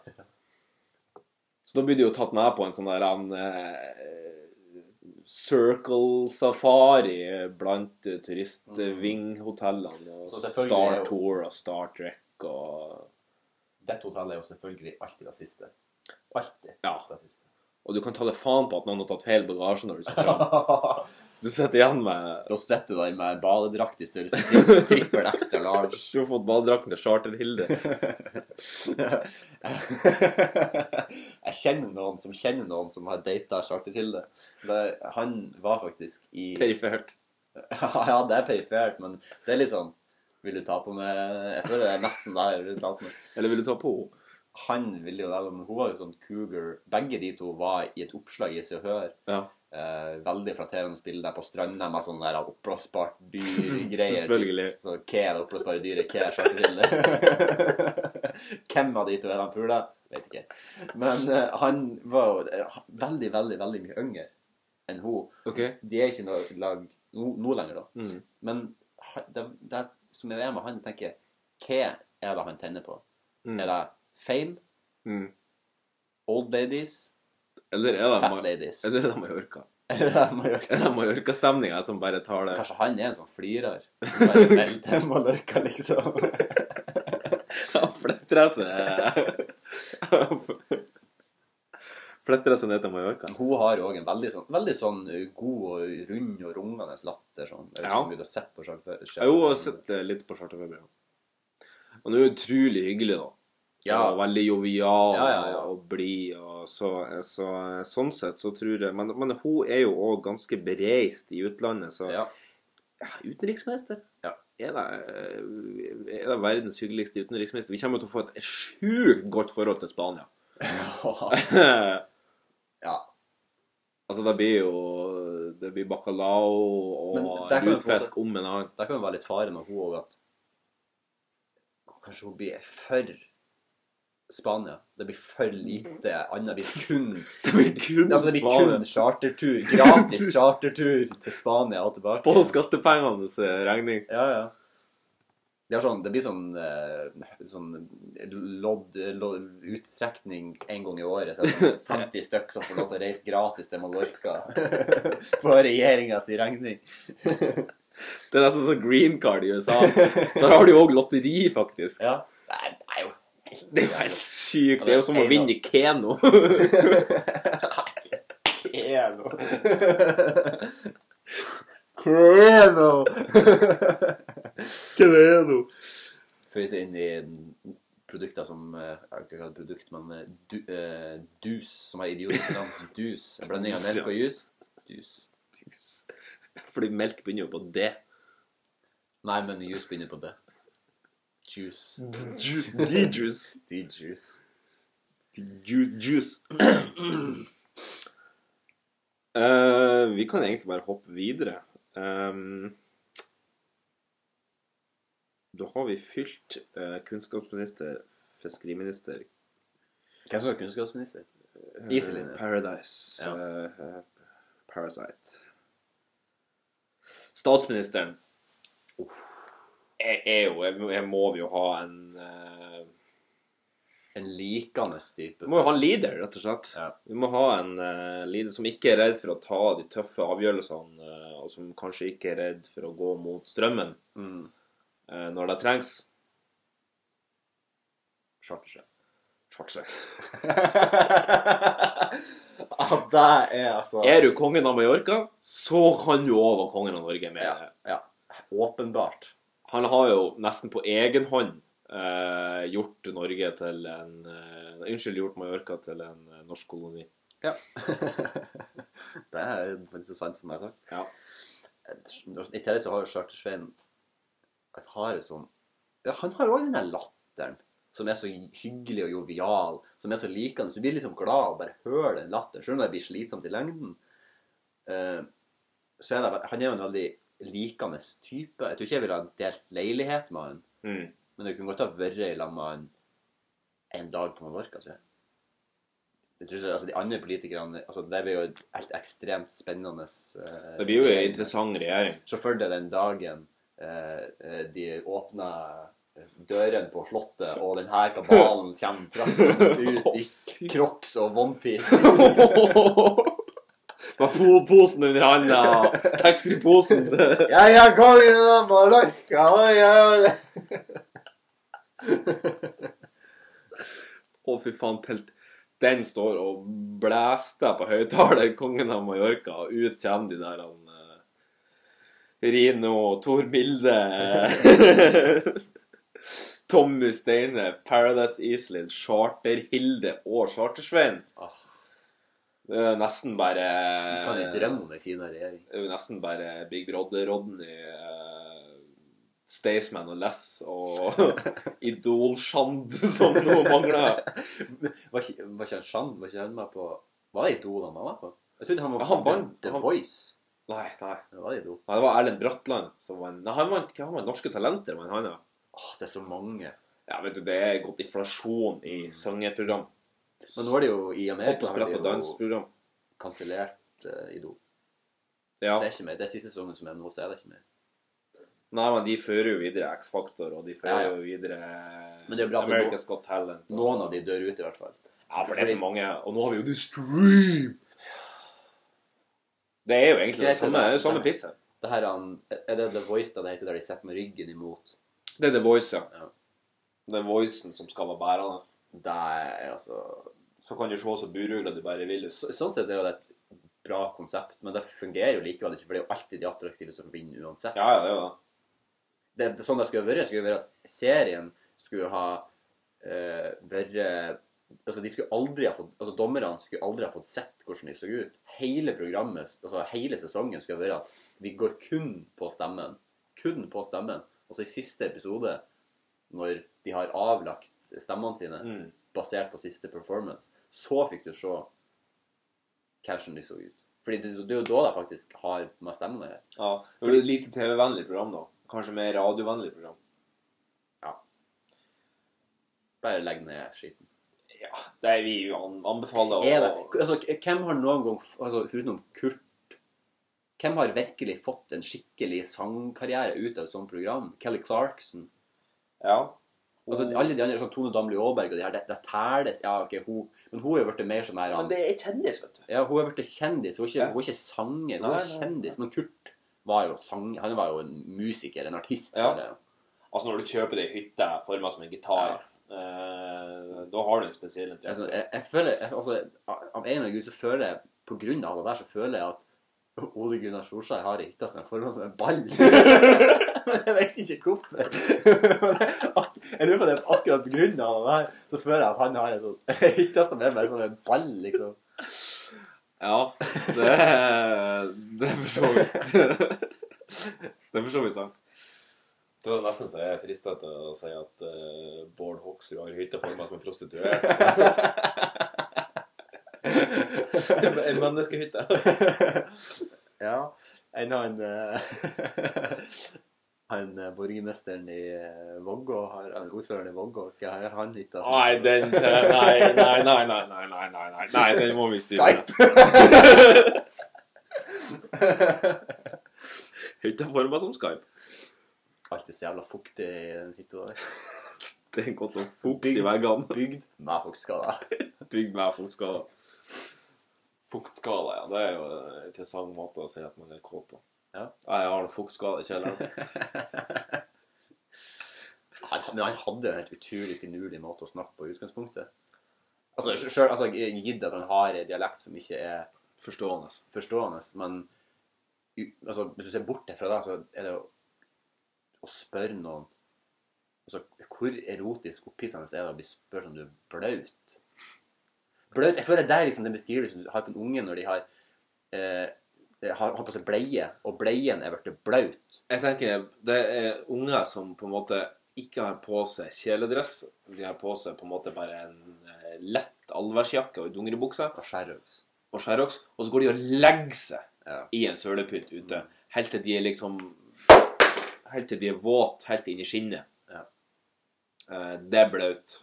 [SPEAKER 2] Så da blir du jo tatt med på en sånn der en, eh, circle safari blant turistvinghotellene turistving-hotellene. Og Star Tour og Star Trek og
[SPEAKER 3] Dette hotellet er jo selvfølgelig alltid det siste. Alltid
[SPEAKER 2] Ja.
[SPEAKER 3] det siste.
[SPEAKER 2] Og du kan ta det faen på at noen har tatt feil bagasje når du skal fram. Du sitter igjen med
[SPEAKER 3] Da sitter du der med badedrakt i størrelse tri- trippel extra large.
[SPEAKER 2] Du har fått badedrakten til Charter-Hilde.
[SPEAKER 3] Jeg kjenner noen som kjenner noen som har data Charter-Hilde. Han var faktisk i
[SPEAKER 2] Perifert.
[SPEAKER 3] Ja, det er perifert, men det er sånn Vil du ta på meg Jeg føler det er nesten der.
[SPEAKER 2] Eller vil du ta på henne?
[SPEAKER 3] Han ville jo det, men hun var jo sånn cougar. Begge de to var i et oppslag i Se og Hør.
[SPEAKER 2] Ja.
[SPEAKER 3] Eh, veldig flatterende bilde på stranda med sånn der oppblåsbart dyr-greier.
[SPEAKER 2] Selvfølgelig.
[SPEAKER 3] Så hva er det oppblåsbare dyret? Hva er charterbildet? Hvem av de to er han pula? Vet ikke. Men uh, han var jo eh, veldig, veldig, veldig mye yngre enn hun.
[SPEAKER 2] Okay.
[SPEAKER 3] De er ikke noe lag nå, nå lenger, da.
[SPEAKER 2] Mm.
[SPEAKER 3] Men det, det som jeg er med han, tenker Hva er det han tenner på?
[SPEAKER 2] Mm.
[SPEAKER 3] Er det fame?
[SPEAKER 2] Mm.
[SPEAKER 3] Old ladies?
[SPEAKER 2] Eller er det,
[SPEAKER 3] Fat
[SPEAKER 2] Ma-
[SPEAKER 3] ladies?
[SPEAKER 2] eller er det Mallorca?
[SPEAKER 3] Er det Mallorca?
[SPEAKER 2] Er det Mallorca-stemninga som bare tar det
[SPEAKER 3] Kanskje han er en sånn flirer som bare melder til Mallorca, liksom.
[SPEAKER 2] Han fletter seg Fletter seg ned til Mallorca?
[SPEAKER 3] Hun har òg en veldig sånn, veldig sånn uh, god og rund og rungende latter. Sånn. Jeg vet ikke
[SPEAKER 2] Ja.
[SPEAKER 3] om du har sett på Shark Hun
[SPEAKER 2] Jeg har sett eh, litt på Charterfeber. ja. Han er utrolig hyggelig, da.
[SPEAKER 3] Ja.
[SPEAKER 2] Og veldig jovial
[SPEAKER 3] Ja, ja, ja.
[SPEAKER 2] og blid. Så, så, sånn sett så tror jeg men, men hun er jo òg ganske bereist i utlandet, så Utenriksminister?
[SPEAKER 3] Ja.
[SPEAKER 2] Er det, er det verdens hyggeligste utenriksminister? Vi kommer til å få et sjukt godt forhold til Spania.
[SPEAKER 3] ja.
[SPEAKER 2] altså, det blir jo Det blir bacalao og
[SPEAKER 3] der
[SPEAKER 2] lutfisk om en annen.
[SPEAKER 3] Det kan jo være litt fare med hun òg, at kanskje hun blir for Spania. Det blir for lite annet. Det blir kun
[SPEAKER 2] Det blir kun
[SPEAKER 3] Altså, det blir kun chartertur. Gratis chartertur til Spania og tilbake.
[SPEAKER 2] På skattepengenes regning.
[SPEAKER 3] Ja, ja. Det, sånn, det blir sånn, eh, sånn lodd, lodd, uttrekning en gang i året. Så sånn 50 stykk som får lov til å reise gratis til Mallorca på regjeringas regning.
[SPEAKER 2] Det er nesten sånn green card i USA. Der har du jo òg lotteri, faktisk.
[SPEAKER 3] Ja. Nei, det er jo
[SPEAKER 2] Det er jo helt sykt. Det er jo som å vinne Keno.
[SPEAKER 3] Keno. Keno.
[SPEAKER 2] Keno.
[SPEAKER 3] Føyse inn i produkter som eh, Jeg har ikke kalt produkt, men eh, du, uh, dus, som har idiotiske navn. Dus. En blanding av melk og jus. Dus.
[SPEAKER 2] Fordi melk begynner jo på D.
[SPEAKER 3] Nei, men jus begynner på det. Juice.
[SPEAKER 2] D-juice.
[SPEAKER 3] D-juice.
[SPEAKER 2] Ju- Juice. Eh, vi kan egentlig bare hoppe videre. Um, da har vi fylt uh, kunnskapsminister, fiskeriminister
[SPEAKER 3] Hvem som er kunnskapsminister? Iselin.
[SPEAKER 2] Eh, Paradise.
[SPEAKER 3] Ja.
[SPEAKER 2] Parasite. Statsministeren er, er jo jeg må vi jo ha en eh,
[SPEAKER 3] En likende type.
[SPEAKER 2] Vi må jo ha en leader, rett og slett.
[SPEAKER 3] Ja.
[SPEAKER 2] Vi må ha en uh, leader som ikke er redd for å ta de tøffe avgjørelsene, uh, og som kanskje ikke er redd for å gå mot strømmen
[SPEAKER 3] Mm.
[SPEAKER 2] uh, når det trengs.
[SPEAKER 3] Chartersjef.
[SPEAKER 2] Schwarze.
[SPEAKER 3] ah, det er altså
[SPEAKER 2] Er du kongen av Mallorca, så kan du òg være kongen av Norge. Med.
[SPEAKER 3] Ja. ja. Åpenbart.
[SPEAKER 2] Han har jo nesten på egen hånd eh, gjort Norge til en eh, Unnskyld, gjort Mallorca til en eh, norsk koloni.
[SPEAKER 3] Ja. det er faktisk så sant som jeg har sagt.
[SPEAKER 2] Ja.
[SPEAKER 3] I tillegg så har jo Charter-Svein Han har et sånn ja, Han har òg den der latteren som er så hyggelig og jovial, som er så likende. Så du blir liksom glad av å bare høre den latteren, selv om det blir slitsomt i lengden. Eh, så er det, han er jo en veldig likende type. Jeg tror ikke jeg ville ha delt leilighet med han,
[SPEAKER 2] Mm.
[SPEAKER 3] men det kunne godt ha vært i lag med han en dag på Mallorca, tror jeg. jeg tror ikke, altså De andre politikerne altså Det blir jo et helt ekstremt spennende eh,
[SPEAKER 2] Det blir jo en interessant regjering.
[SPEAKER 3] Se for deg den dagen eh, eh, de åpner dørene på Slottet, og den her kabalen kommer trassende ut i crocs og onepiece.
[SPEAKER 2] Med polposen under handa, taxfree-posen
[SPEAKER 3] Jeg er kongen av Mallorca! Oi, oi, oi.
[SPEAKER 2] Å, fy faen. Telt. den står og blæster på høyttaler, kongen av Mallorca, og ut kommer de der han eh, Rino, Tor Milde Tommy Steine, Paradise Island, Charter-Hilde og Charter-Svein.
[SPEAKER 3] Åh,
[SPEAKER 2] Er nesten bare
[SPEAKER 3] Kan vi drømme om en finere regjering?
[SPEAKER 2] Det jo nesten bare Big Brother, Rodney, uh, Staysman og Less og Idol-Shand som nå mangler.
[SPEAKER 3] Var ikke, var ikke han Shan? Var ikke han med på Var det Idol han var med på? Jeg trodde han var
[SPEAKER 2] Han vant.
[SPEAKER 3] The
[SPEAKER 2] Han-
[SPEAKER 3] Voice.
[SPEAKER 2] Nei, nei.
[SPEAKER 3] Det var Idol.
[SPEAKER 2] Nei, det var Erlend Bratland som vant. Nei, han vant ikke han vant? Norske Talenter, men han, ja.
[SPEAKER 3] Åh, det er så mange.
[SPEAKER 2] Ja, vet du, det er gått inflasjon i sangerprogram.
[SPEAKER 3] Men nå er det jo i
[SPEAKER 2] Hopp
[SPEAKER 3] Amerika
[SPEAKER 2] og
[SPEAKER 3] har
[SPEAKER 2] sprett og dansprogram.
[SPEAKER 3] kansellert uh, Idol.
[SPEAKER 2] Ja.
[SPEAKER 3] Det er ikke mer. Det er siste sesongen som er nå, så er det ikke mer.
[SPEAKER 2] Nei, men de fører jo videre X-Factor, og de fører
[SPEAKER 3] Ja, ja.
[SPEAKER 2] jo videre
[SPEAKER 3] Men det er bra at
[SPEAKER 2] America's Got Talent. og-
[SPEAKER 3] Noen av de dør ut, i hvert fall.
[SPEAKER 2] Ja, for det er for mange. Og nå har vi jo The Stream. Det er jo egentlig det samme,
[SPEAKER 3] det
[SPEAKER 2] samme pisset.
[SPEAKER 3] Det her, er det The Voice da det heter, der de sitter med ryggen imot?
[SPEAKER 2] Det er The Voice, ja.
[SPEAKER 3] Ja.
[SPEAKER 2] Det er voicen som skal være bærende.
[SPEAKER 3] Er altså
[SPEAKER 2] Så kan du se så burugla du bare vil.
[SPEAKER 3] så, Sånn sett er jo det et bra konsept, men det fungerer jo likevel ikke, for det er jo alltid de attraktive som vinner uansett.
[SPEAKER 2] Ja, ja, det er det.
[SPEAKER 3] det, sånn det skulle vært, skulle være at serien skulle ha uh, vært Altså, de skulle aldri ha fått Altså, dommerne skulle aldri ha fått sett hvordan de så ut. Hele programmet, altså hele sesongen, skulle være at vi går kun på stemmen. Kun på stemmen. Altså i siste episode, når de har avlagt stemmene sine,
[SPEAKER 2] Mm.
[SPEAKER 3] basert på siste performance, så fikk du se hvordan de så ut. Fordi det, det er jo da de faktisk har med stemmen å gjøre.
[SPEAKER 2] Ja, det blir et lite TV-vennlig program, da. Kanskje mer radiovennlig program. Ja.
[SPEAKER 3] Bare legg ned skiten.
[SPEAKER 2] Ja, det er vi jo anbefaler å
[SPEAKER 3] Er det, altså, hvem har noen gang, altså, utenom Kurt Hvem har virkelig fått en skikkelig sangkarriere ut av et sånt program? Kelly Clarkson.
[SPEAKER 2] Ja.
[SPEAKER 3] Altså, alle de andre, sånn Tone Damli Aaberg og de her, det, det tæles Ja, ok, hun Men hun er jo blitt mer sånn her
[SPEAKER 2] Men det er kjendis, vet du.
[SPEAKER 3] Ja, hun er blitt kjendis. Hun er ikke,
[SPEAKER 2] Ja.
[SPEAKER 3] hun er ikke sanger, hun
[SPEAKER 2] Nei,
[SPEAKER 3] er
[SPEAKER 2] nei, nei.
[SPEAKER 3] kjendis. Men Kurt var jo sang, han var jo en musiker, en artist.
[SPEAKER 2] Ja.
[SPEAKER 3] jeg.
[SPEAKER 2] Altså, når du kjøper deg hytte forma som en gitar, eh, da har du en spesiell
[SPEAKER 3] Altså,
[SPEAKER 2] interesse.
[SPEAKER 3] jeg, jeg føler, jeg, altså, Av en eller annen grunn så føler jeg På grunn av det der så føler jeg at Ole Gunnar Solskjær har ei hytte som er forma som en ball. Men jeg vet ikke hvorfor. Jeg, lurer på det akkurat på han så føler jeg at han har en sånn hytte som er bare som en ball, liksom.
[SPEAKER 2] Ja, det Det er for så vidt Det er for så vidt sant. Det var nesten så jeg er frista til å si at uh, Bård Hoksrud har hytte for meg som en prostituert. en menneskehytte.
[SPEAKER 3] Ja. Enn han eh, Han eh, borgermesteren i eh, Vågå har han Ordføreren i Vågå, hva har han hytta? som-
[SPEAKER 2] Nei, den Nei, nei, nei, nei, nei, nei, nei, nei, den må vi styre.
[SPEAKER 3] Skype!
[SPEAKER 2] Hytta forma som Skype.
[SPEAKER 3] Alt er så jævla fuktig i den hytta der.
[SPEAKER 2] Det er godt å fukt i veggene.
[SPEAKER 3] Bygd med fuktskader.
[SPEAKER 2] Bygd med fuktskader. Fuktskala, ja. Det er jo en interessant måte å si at man er kåt på.
[SPEAKER 3] Ja.
[SPEAKER 2] Jeg har en fuktskade i kjelleren.
[SPEAKER 3] Han, men han hadde jo en helt utrolig finurlig måte å snakke på i utgangspunktet. Altså, selv, altså, Gitt at han har en dialekt som ikke er
[SPEAKER 2] Forstående.
[SPEAKER 3] forstående, men altså, hvis du ser bort fra det, så er det jo å spørre noen altså, Hvor erotisk opphissende er det å bli spurt om du er blaut? Blaut, Jeg føler det er liksom den beskrivelsen du har på en unge når de har eh, har, har på seg bleie, og bleien er blitt blaut.
[SPEAKER 2] Jeg tenker det er unger som på en måte ikke har på seg kjeledress. De har på seg på en måte bare en eh, lett allværsjakke og dungeribukse
[SPEAKER 3] Og skjærøks.
[SPEAKER 2] og skjæroks, og så går de og legger seg
[SPEAKER 3] Ja.
[SPEAKER 2] i en sølepytt ute. Helt til de er liksom Helt til de er våte helt inn i skinnet.
[SPEAKER 3] Ja.
[SPEAKER 2] Eh, det er blaut.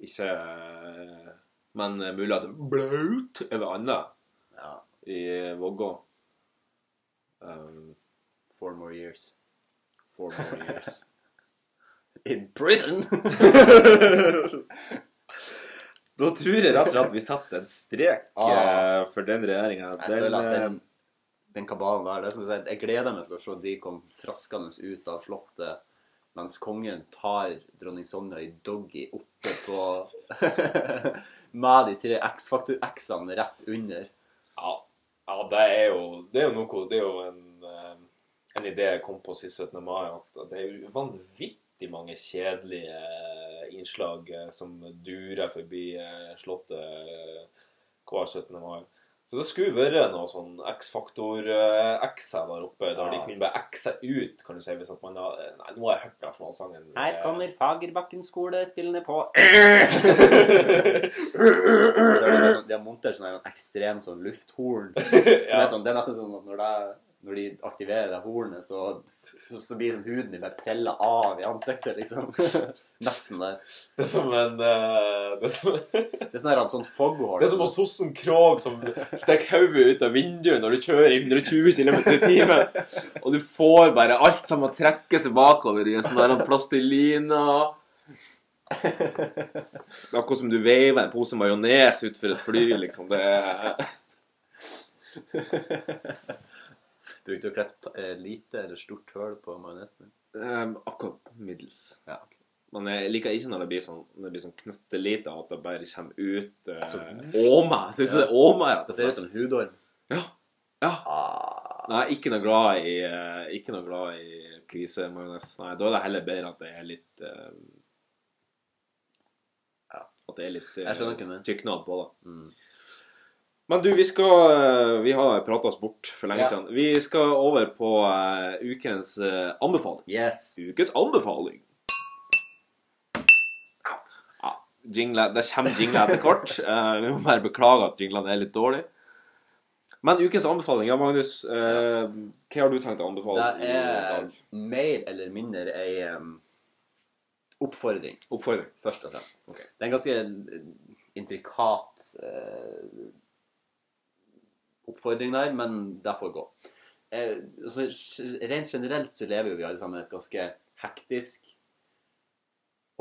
[SPEAKER 2] Ikke eh, Men mulig at blaut er det annet
[SPEAKER 3] ja.
[SPEAKER 2] i Vågå. Um,
[SPEAKER 3] Four more years.
[SPEAKER 2] four more years.
[SPEAKER 3] In prison!
[SPEAKER 2] Da tror jeg rett og slett vi setter en strek
[SPEAKER 3] Ah.
[SPEAKER 2] eh, for den regjeringa.
[SPEAKER 3] Jeg føler at den, den kabalen der det er som jeg, jeg gleder meg til å se de komme traskende ut av slottet mens kongen tar dronning Sonja i doggy oppe på Med de tre X-faktor-X-ene rett under.
[SPEAKER 2] Ja, ja det er jo Det er jo noe Det er jo en, eh, en idé jeg kom på sist 17. mai, at det er jo vanvittig mange kjedelige eh, innslag eh, som durer forbi Slottet hver 17. mai. Så det skulle vært noe sånn X-faktor-X-er der oppe, der de kunne bare X-e ut, kan du si, hvis at man har Nei, nå har jeg hørt nasjonalsangen.
[SPEAKER 3] Her kommer Fagerbakken skole spillende på Så er det sånn, De har montert sånn ekstremt sånn lufthorn. Som
[SPEAKER 2] ja.
[SPEAKER 3] er sånn, det er nesten sånn at når, det, når de aktiverer det hornet, så, så, så blir liksom huden din bare prella av i ansiktet, liksom. Nesten der.
[SPEAKER 2] Det er som en uh, Det er som,
[SPEAKER 3] Det er sånn her sånn foghorn.
[SPEAKER 2] det er som Sossen Krog som stikker hodet ut av vinduet når du kjører i 120 km i timen, og du får bare alt som må trekke seg bakover i en sånn plastelina er akkurat som du veiver en pose majones utfor et fly, liksom. Det er
[SPEAKER 3] Brukte du å klippe eh, lite eller stort høl på majonesen?
[SPEAKER 2] Um, akkurat middels.
[SPEAKER 3] Ja.
[SPEAKER 2] Men jeg liker ikke når det blir sånn, når det blir sånn knøttelite, at det bare kommer ut uh,
[SPEAKER 3] Så-
[SPEAKER 2] åme. Du det er åme? ja.
[SPEAKER 3] Det ser ut som hudorm.
[SPEAKER 2] Ja. ja.
[SPEAKER 3] Ah,
[SPEAKER 2] Nei, ikke noe glad i uh, Ikke noe glad i kvisemajones. Nei, da er det heller bedre at det er litt uh, At det er litt
[SPEAKER 3] uh,
[SPEAKER 2] tyknad på det.
[SPEAKER 3] mm.
[SPEAKER 2] Men du, vi skal eh, Vi har prata oss bort for lenge
[SPEAKER 3] Ja.
[SPEAKER 2] siden. Vi skal over på uh, ukens uh, anbefaling.
[SPEAKER 3] Yes.
[SPEAKER 2] Ukens anbefaling. Ja, jingle, det kommer jingle etter hvert. Uh, vi må bare beklage at jinglene er litt dårlige. Men ukens anbefaling, ja, Magnus. eh, hva har du tenkt å anbefale
[SPEAKER 3] Det er mer eller mindre ei um, oppfordring,
[SPEAKER 2] Oppfordring.
[SPEAKER 3] først og fremst.
[SPEAKER 2] Okay.
[SPEAKER 3] Det er en ganske intrikat eh, oppfordring der, men det får gå. Eh, så rent generelt så lever jo vi alle sammen et ganske hektisk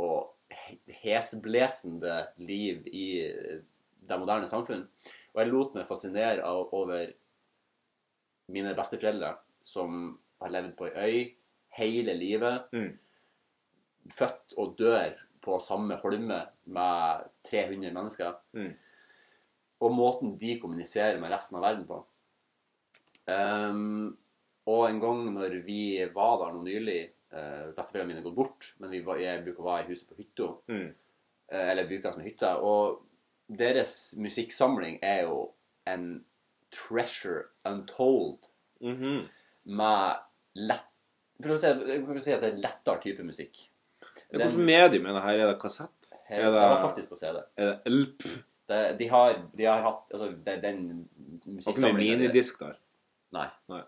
[SPEAKER 3] og he- hesblesende liv i eh, det moderne samfunn. Og jeg lot meg fascinere av, over mine besteforeldre, som har levd på ei øy hele livet.
[SPEAKER 2] Mm.
[SPEAKER 3] Født og dør på samme holme med 300 mennesker.
[SPEAKER 2] Mm.
[SPEAKER 3] Og måten de kommuniserer med resten av verden på. Um, og en gang når vi var der nå nylig uh, Besteforeldrene mine har gått bort, men vi var, jeg bruker å være i huset på hytta.
[SPEAKER 2] Mm.
[SPEAKER 3] eh, eller bruker det som hytte. Og deres musikksamling er jo en treasure untold
[SPEAKER 2] Mhm.
[SPEAKER 3] med lett For å si, jeg å si at det er lettere type musikk.
[SPEAKER 2] Hvilket medium er det her? Er det kassett?
[SPEAKER 3] Her,
[SPEAKER 2] Er det-
[SPEAKER 3] det var faktisk på CD.
[SPEAKER 2] Er det LP?
[SPEAKER 3] Det, de, har, de har hatt Altså, det, den
[SPEAKER 2] Har ikke minidisk der?
[SPEAKER 3] Nei.
[SPEAKER 2] Nei.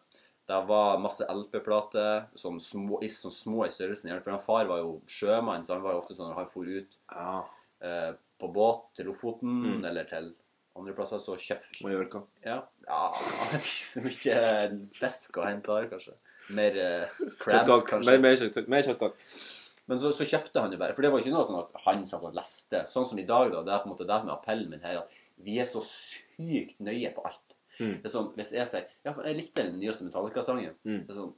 [SPEAKER 3] Det var masse LP-plater, sånn små, sånn små i størrelsen. For han far var jo sjømann, så han var jo ofte sånn når han for ut
[SPEAKER 2] Ja.
[SPEAKER 3] eh, på båt til Lofoten
[SPEAKER 2] Mm.
[SPEAKER 3] eller til andre plasser, så kjøpte
[SPEAKER 2] Mallorca.
[SPEAKER 3] Ja. ja det er ikke så mye fisk å hente der, kanskje. Mer eh, crabs, kanskje.
[SPEAKER 2] Mer, mer, mer kjøtttak.
[SPEAKER 3] Men så, så kjøpte han jo bare. For det var ikke noe sånn at han satt og leste. Sånn som i dag, da. Det er på en måte det som er appellen min her. At vi er så sykt nøye på alt.
[SPEAKER 2] Mm.
[SPEAKER 3] Det er sånn, Hvis jeg sier Ja, jeg likte den nyeste Metallica-sangen.
[SPEAKER 2] Mm.
[SPEAKER 3] Det er sånn,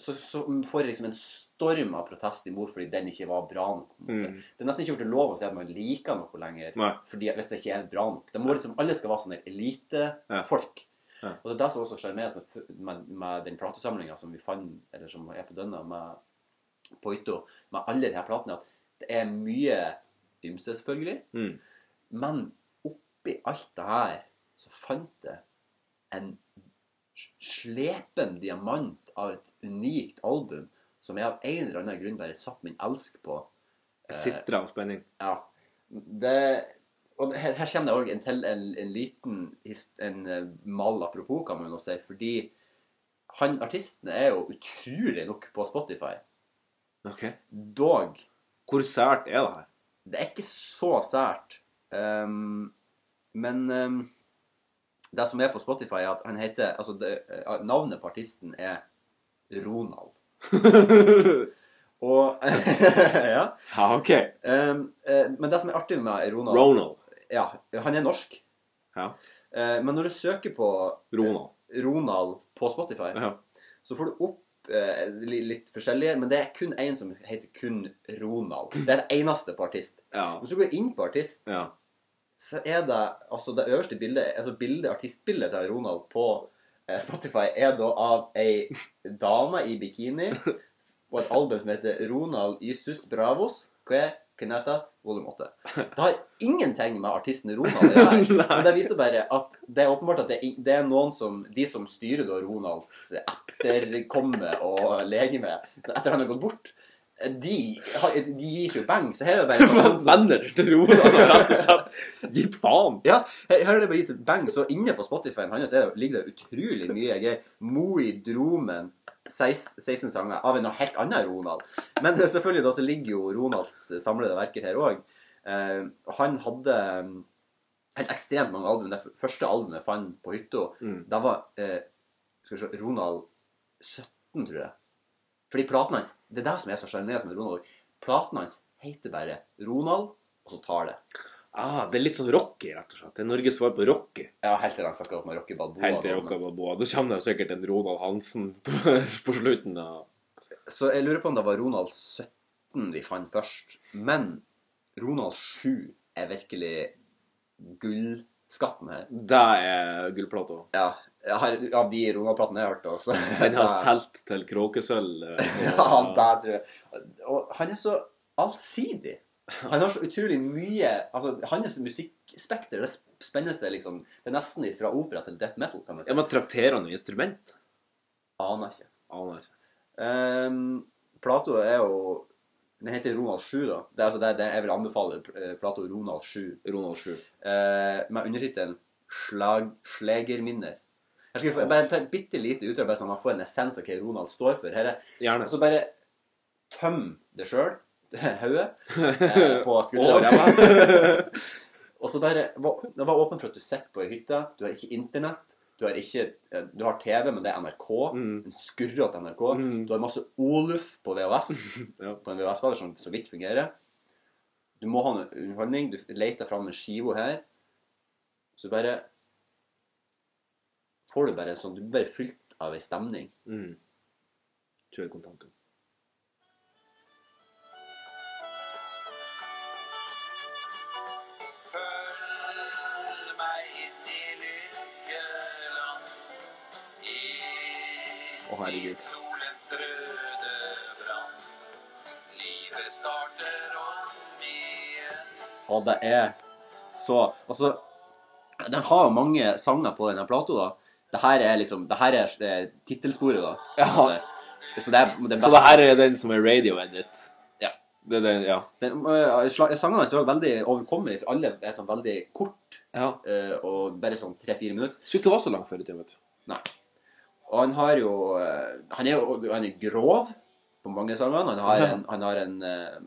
[SPEAKER 3] så, så får jeg liksom en storm av protest imot fordi den ikke var bra nok.
[SPEAKER 2] Mm.
[SPEAKER 3] Det er nesten ikke gjort lov å si at man liker noe lenger fordi hvis det ikke er bra nok. Det må liksom, alle skal være sånne elitefolk.
[SPEAKER 2] Ja.
[SPEAKER 3] Og det er det som også sjarmerer med, med, med den platesamlinga som vi fant, eller som er på Dønna, med, hytta, med alle de her platene, at det er mye ymse, selvfølgelig.
[SPEAKER 2] Mm.
[SPEAKER 3] Men oppi alt det her så fant jeg en slepen diamant av et unikt album som jeg av en eller annen grunn bare satt min elsk på.
[SPEAKER 2] Jeg sitter av spenning.
[SPEAKER 3] Ja. Det, og her, her kommer det òg en, til en, en liten en eh, mal apropos, kan man jo si, fordi han artisten er jo utrolig nok på Spotify.
[SPEAKER 2] Ok.
[SPEAKER 3] Dog
[SPEAKER 2] Hvor sært er det her?
[SPEAKER 3] Det er ikke så sært. Um, men um, det som er på Spotify, er at han heter Altså, det, eh, navnet på artisten er Ronald. Og Ja.
[SPEAKER 2] ja, OK.
[SPEAKER 3] Um, uh, men det som er artig med Ronald
[SPEAKER 2] Ronald.
[SPEAKER 3] Ja, han er norsk.
[SPEAKER 2] Ja.
[SPEAKER 3] Uh, men når du søker på
[SPEAKER 2] Ronald.
[SPEAKER 3] Ronald på Spotify,
[SPEAKER 2] Ja.
[SPEAKER 3] så får du opp litt forskjellige, men det er kun én som heter kun Ronald. Det er det eneste på artist.
[SPEAKER 2] Ja.
[SPEAKER 3] Hvis du går inn på artist,
[SPEAKER 2] ja.
[SPEAKER 3] så er det altså det øverste bildet, altså bildet, artistbildet til Ronald på eh, Spotify er da av ei dame i bikini og et album som heter Ronald Jesus Bravos. Hva er, Knetas, volum 8. Det har ingenting med artisten Ronald å gjøre. Men det viser bare at det er åpenbart at det er, det er noen som De som styrer da Ronalds etterkomme og legeme etter han har gått bort, de, de gir ikke bang. Så her er det bare sånn som-
[SPEAKER 2] Venner til Ronald har rett og slett gitt faen.
[SPEAKER 3] Ja, her, her er det bare gitt bang. Så inne på Spotify-en hans er ligger det utrolig mye greier. Moi Dromen. 16, 16 sanger av en helt annen Ronald. Men selvfølgelig da så ligger jo Ronalds samlede verker her òg. Eh, han hadde mm, helt ekstremt mange album. Det første albumet jeg fant på hytta,
[SPEAKER 2] Mm.
[SPEAKER 3] det var eh, skal vi se, Ronald 17, tror jeg. Fordi platen hans Det er det som er så sjarmerende med Ronald. Platen hans heter bare Ronald, og så tar det.
[SPEAKER 2] Ah, det er litt sånn Rocky, rett og slett. Det er Norges svar på Rocky.
[SPEAKER 3] Ja, helt til de fucka opp med Rocky Balboa.
[SPEAKER 2] Helt til Rocky Balboa. Da kommer det sikkert en Ronald Hansen på, på slutten av
[SPEAKER 3] Så jeg lurer på om det var Ronald 17 vi fant først. Men Ronald 7 er virkelig gullskatten her.
[SPEAKER 2] Det er gullplata.
[SPEAKER 3] Ja, av de Ronald-platene jeg har hørt også.
[SPEAKER 2] Den har solgt til kråkesølv. Og...
[SPEAKER 3] Ja, det tror jeg. Og han er så allsidig. Han har så utrolig mye Altså, hans musikkspekter det spenner seg liksom Det er nesten fra opera til death metal, kan man si.
[SPEAKER 2] Ja, men trakterer han instrument?
[SPEAKER 3] Aner ikke.
[SPEAKER 2] Aner ikke.
[SPEAKER 3] Um, Plato er jo Den heter Ronald 7, da. Det altså det, det jeg vil anbefale eh, Plato Ronald 7.
[SPEAKER 2] Ronald 7.
[SPEAKER 3] Uh, med undertittelen Slag, 'Slegerminner'. Jeg skal få, bare ta et bitte lite utdrag, bare så man får en essens av hva Ronald står for. Her er,
[SPEAKER 2] Gjerne.
[SPEAKER 3] Så bare tøm det sjøl, hodet, eh, på skuldra. Og så bare Det var åpent for at du sitter på ei hytte. Du har ikke internett. Du har, ikke, eh, du har TV, men det er NRK.
[SPEAKER 2] Mm.
[SPEAKER 3] En skurrete NRK.
[SPEAKER 2] Mm.
[SPEAKER 3] Du har masse Oluf på VHS.
[SPEAKER 2] Ja.
[SPEAKER 3] På en VHS-spiller som så vidt fungerer. Du må ha noe underholdning. Du leter fram en skive her. Så bare får du bare en sånn Du blir bare fylt av ei stemning.
[SPEAKER 2] Mm. Kjør kontanter. Herregud.
[SPEAKER 3] Og det er så Altså, den har jo mange sanger på denne plata, da. Det her er liksom Det her er tittelsporet, da.
[SPEAKER 2] Ja.
[SPEAKER 3] Det, så det er det
[SPEAKER 2] Så det her er den som er radio edit?
[SPEAKER 3] Ja.
[SPEAKER 2] Det er den, ja.
[SPEAKER 3] Den, uh, Sangene hans er veldig overkommelige, for alle er sånn veldig kort.
[SPEAKER 2] ja.
[SPEAKER 3] uh, og bare sånn tre-fire minutter.
[SPEAKER 2] Skulle ikke være så langt før i tiden, vet du.
[SPEAKER 3] Nei. Og han har jo øh, Han er jo han er grov på mange sanger. Han har en, han har en, øh,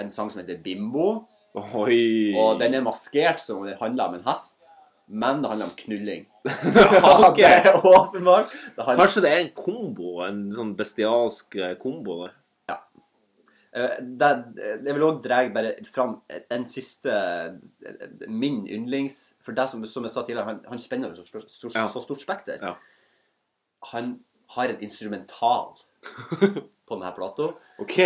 [SPEAKER 3] en sang som heter Bimbo.
[SPEAKER 2] Oi.
[SPEAKER 3] Og den er maskert som om den handler om en hest. Men det handler om knulling. Det er åpenbart. Det handler,
[SPEAKER 2] Kanskje det er en kombo, en sånn bestialsk eh, kombo der.
[SPEAKER 3] Ja. det, jeg vil òg dra bare fram en siste Min yndlings For det som, som jeg sa tidligere, han, han spenner jo så, stort- så, så stort spekter.
[SPEAKER 2] Ja.
[SPEAKER 3] Han har en instrumental på denne plata.
[SPEAKER 2] OK.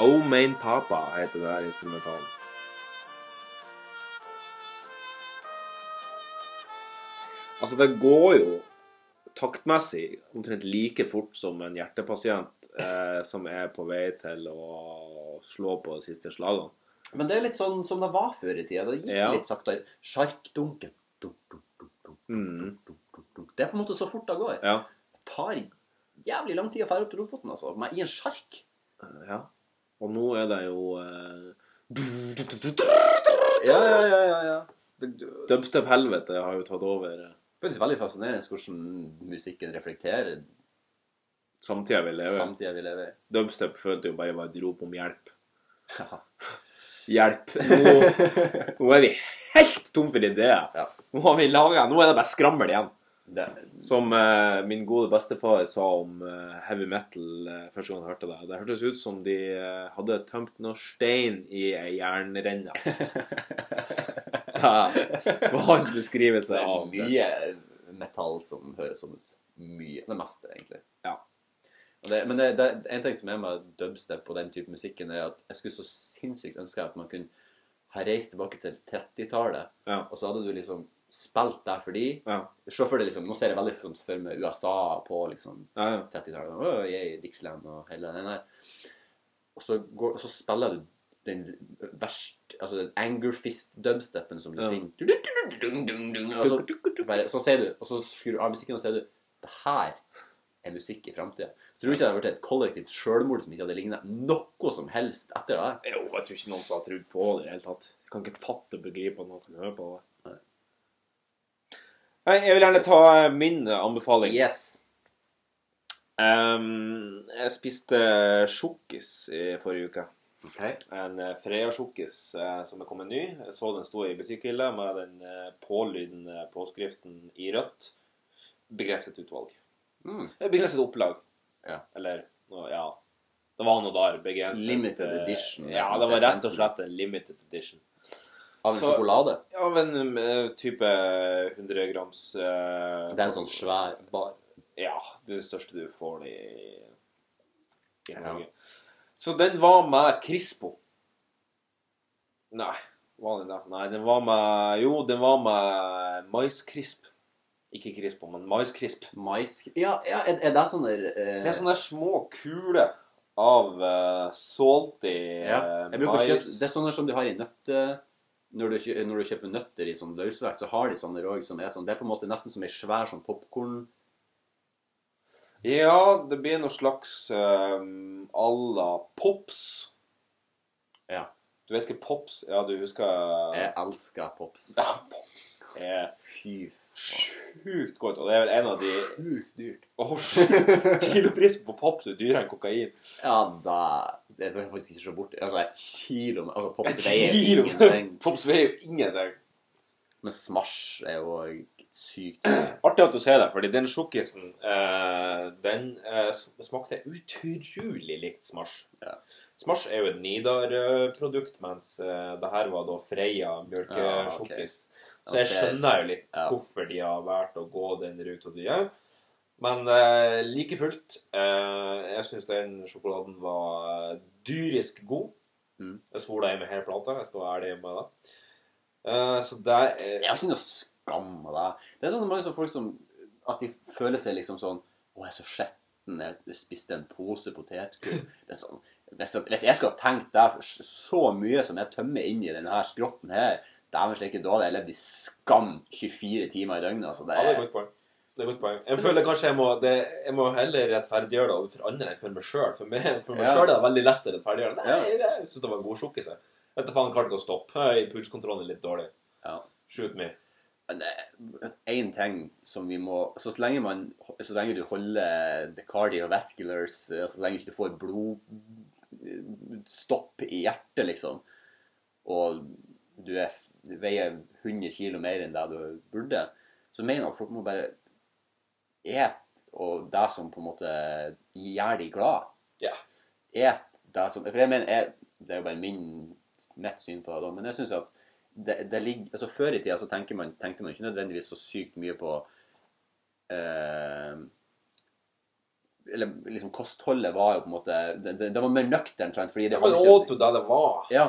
[SPEAKER 2] Oh Main Papa heter det her instrumentalen. Altså, det går jo taktmessig omtrent like fort som en hjertepasient eh, som er på vei til å slå på de siste slagene.
[SPEAKER 3] Men det er litt sånn som det var før i tida. Det gikk
[SPEAKER 2] Ja.
[SPEAKER 3] litt saktere. Sjarkdunken.
[SPEAKER 2] Mm.
[SPEAKER 3] Det er på en måte så fort det går.
[SPEAKER 2] Ja.
[SPEAKER 3] Det tar jævlig lang tid å fære opp til Lofoten, altså. Men i en sjark.
[SPEAKER 2] ja. Og nå er det jo eh,
[SPEAKER 3] Ja, ja, ja, ja. ja.
[SPEAKER 2] Dubstep-helvete har jo tatt over eh,
[SPEAKER 3] det er veldig fascinerende hvordan musikken reflekterer
[SPEAKER 2] samtida vi lever
[SPEAKER 3] samtida vi lever.
[SPEAKER 2] Dubstep følte jo bare var et rop om hjelp. Hjelp! Nå, nå er vi helt tom for ideer.
[SPEAKER 3] Ja.
[SPEAKER 2] Nå har vi laget, nå er det bare skrammel igjen.
[SPEAKER 3] Det,
[SPEAKER 2] Som uh, min gode bestefar sa om uh, heavy metal uh, første gang jeg hørte det. Det hørtes ut som de hadde tømt noe stein i ei jernrenne. Det var hans beskrivelse
[SPEAKER 3] det
[SPEAKER 2] av det.
[SPEAKER 3] mye metall som høres sånn ut. Mye. Det meste, egentlig.
[SPEAKER 2] Ja.
[SPEAKER 3] Det, men det, det, en ting som er med dubstep og den type musikken, er at jeg skulle så sinnssykt ønske at man kunne ha reist tilbake til 30-tallet,
[SPEAKER 2] Ja.
[SPEAKER 3] og så hadde du liksom spilt der for de.
[SPEAKER 2] Ja.
[SPEAKER 3] Se for deg liksom, Nå ser jeg veldig for meg USA på liksom
[SPEAKER 2] Ja, ja.
[SPEAKER 3] 30-tallet. Åh, jeg er Dixieland og hele den der. Og så, går, og så spiller du den verst Altså den anger fist-dubstepen som du
[SPEAKER 2] Ja.
[SPEAKER 3] finner. Og så, bare, så ser du, og så skrur du av musikken, og så ser du Det her er musikk i framtida. Tror du ikke det hadde vært et kollektivt sjølmord som ikke hadde lignet noe som helst etter det?
[SPEAKER 2] Jo, jeg tror ikke noen som har trodd på det i det hele tatt. Jeg kan ikke fatte og begripe at noen kan høre på det.
[SPEAKER 3] Nei.
[SPEAKER 2] Jeg vil gjerne ta eh, min eh, anbefaling.
[SPEAKER 3] Yes.
[SPEAKER 2] Um, jeg spiste sjokkis i forrige uke.
[SPEAKER 3] Okay.
[SPEAKER 2] En Freia-sjokkis eh, som er kommet ny. Jeg så den sto i butikkhylla med den uh, pålydende påskriften i rødt. Begrenset utvalg.
[SPEAKER 3] Mm.
[SPEAKER 2] Eh, Begrenset opplag.
[SPEAKER 3] Ja.
[SPEAKER 2] Eller ja. Det var noe der. Begrenset
[SPEAKER 3] Limited
[SPEAKER 2] eh,
[SPEAKER 3] edition,
[SPEAKER 2] Ja,
[SPEAKER 3] ja,
[SPEAKER 2] det var rett og slett en limited edition.
[SPEAKER 3] Av en
[SPEAKER 2] Så-
[SPEAKER 3] sjokolade.
[SPEAKER 2] Av en eh, type 100 grams uh,
[SPEAKER 3] Det er en sånn svær bar.
[SPEAKER 2] Ja, det største du får i, i
[SPEAKER 3] Ja.
[SPEAKER 2] Så den var med Crispo. Nei, var den det? Nei, den var med Jo, den var med maiskrisp. Ikke krisp, men maiskrisp.
[SPEAKER 3] Mais Ja, ja er, er det sånn der eh,
[SPEAKER 2] Det er sånne små kuler av uh, salty
[SPEAKER 3] ja.
[SPEAKER 2] eh,
[SPEAKER 3] Jeg
[SPEAKER 2] mais.
[SPEAKER 3] kjøpe Det er sånne som de har i nøtte... Når du, når du kjøper nøtter i sånn løsvekt, så har de sånne òg som er sånn Det er på en måte nesten som ei svær sånn popkorn...
[SPEAKER 2] Ja, det blir noe slags um, à la Pops.
[SPEAKER 3] Ja.
[SPEAKER 2] Du vet ikke Pops? Ja, du husker
[SPEAKER 3] Jeg elsker pops.
[SPEAKER 2] Ja, Pops er
[SPEAKER 3] Fy
[SPEAKER 2] sjukt godt, og det er vel en av de
[SPEAKER 3] Sjukt dyrt.
[SPEAKER 2] Åh, Kiloprisen på Pops er dyrere enn kokain.
[SPEAKER 3] Ja, da Det skal jeg faktisk ikke se bort Altså, et kilo med Altså, pops veier
[SPEAKER 2] kilo!
[SPEAKER 3] ingenting.
[SPEAKER 2] Pops veier jo ingenting.
[SPEAKER 3] Men Smash er jo sykt
[SPEAKER 2] Artig at du ser det, fordi den sjokkisen eh, den eh, smakte utrolig likt Smash.
[SPEAKER 3] Ja.
[SPEAKER 2] Smash er jo et Nidar-produkt, mens eh, det her var da Freia mjølkesjokkis. Så jeg skjønner jo litt hvorfor de har valgt å gå den ruta de gjør. Men eh, like fullt, eh, jeg syns den sjokoladen var dyrisk god.
[SPEAKER 3] Mm.
[SPEAKER 2] Jeg svola i med hele plata, jeg skal være ærlig med det. Eh, så det er
[SPEAKER 3] Jeg har ikke noe skam av det. Det er sånn mange folk som At de føler seg liksom sånn Å, jeg er så skjetten. Jeg spiste en pose potetgull. Sånn hvis, hvis jeg skal ha tenkt deg så mye som jeg tømmer inn i denne skrotten her Dæven steike, da hadde jeg levd i skam 24 timer i døgnet. Altså, det
[SPEAKER 2] Ja, det er et
[SPEAKER 3] er,
[SPEAKER 2] godt poeng. Det er et godt poeng. Jeg føler kanskje jeg må, det, jeg må heller rettferdiggjøre det overfor andre enn for meg sjøl. For meg, for meg
[SPEAKER 3] Ja.
[SPEAKER 2] selv er det veldig lett å rettferdiggjøre det. Nei, jeg syns det var en god sjokkis. jeg. Vet du faen, klarte ikke å stoppe. Pulskontrollen er litt dårlig.
[SPEAKER 3] ja.
[SPEAKER 2] Shoot me.
[SPEAKER 3] Én ting som vi må Så lenge man Så lenge du holder the cardiovasculars eh, Så lenge du ikke får blodstopp i hjertet, liksom, og du, er, du veier 100 kilo mer enn det du burde, så mener jeg at folk må bare et og det som på en måte gjør de glad.
[SPEAKER 2] Ja.
[SPEAKER 3] Et det som For jeg mener, jeg, det er jo bare min, mitt syn på det, men jeg syns at det, det ligger altså Før i tida så man, tenkte man ikke nødvendigvis så sykt mye på eh, Eller liksom kostholdet var jo på en måte Det, det, det var mer nøkternt. Fordi det
[SPEAKER 2] Ja, men åt du det det var?
[SPEAKER 3] Ja,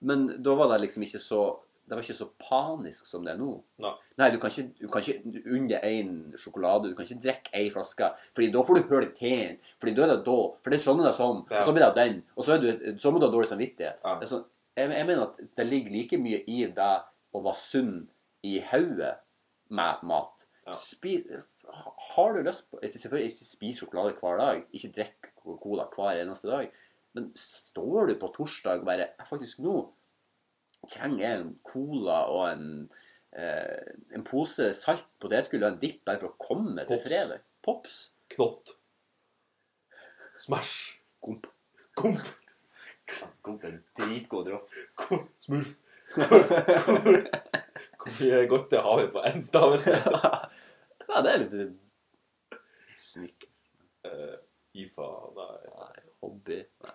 [SPEAKER 3] men da var det liksom ikke så Det var ikke så panisk som det er nå.
[SPEAKER 2] Nei.
[SPEAKER 3] Nei, du kan ikke, du kan ikke unne én sjokolade, du kan ikke drikke ei flaske, Fordi da får du hull i teen, Fordi da er det da. For det er sånn det er sånn.
[SPEAKER 2] Ja.
[SPEAKER 3] Og så blir det den. Og så, du, så må du ha dårlig samvittighet.
[SPEAKER 2] Ja.
[SPEAKER 3] Det sånn, jeg, jeg mener at det ligger like mye i det å være sunn i hodet med mat.
[SPEAKER 2] Ja.
[SPEAKER 3] Spis, har du lyst på Selvfølgelig ikke spis sjokolade hver dag, ikke drikk Coca-Cola hver eneste dag, men står du på torsdag og bare Faktisk nå trenger en cola og en, eh, en pose salt potetgull og en dipp bare for å komme til
[SPEAKER 2] Pops.
[SPEAKER 3] fredag. Pops.
[SPEAKER 2] Knott. Smash.
[SPEAKER 3] Komp.
[SPEAKER 2] Komp.
[SPEAKER 3] Komp er dritgod drops.
[SPEAKER 2] Kom- Smurf. Hvor mye godte har vi på én stavelse?
[SPEAKER 3] Ja, det er litt Snik.
[SPEAKER 2] Uh, IFA Nei.
[SPEAKER 3] Nei, hobby. Nei.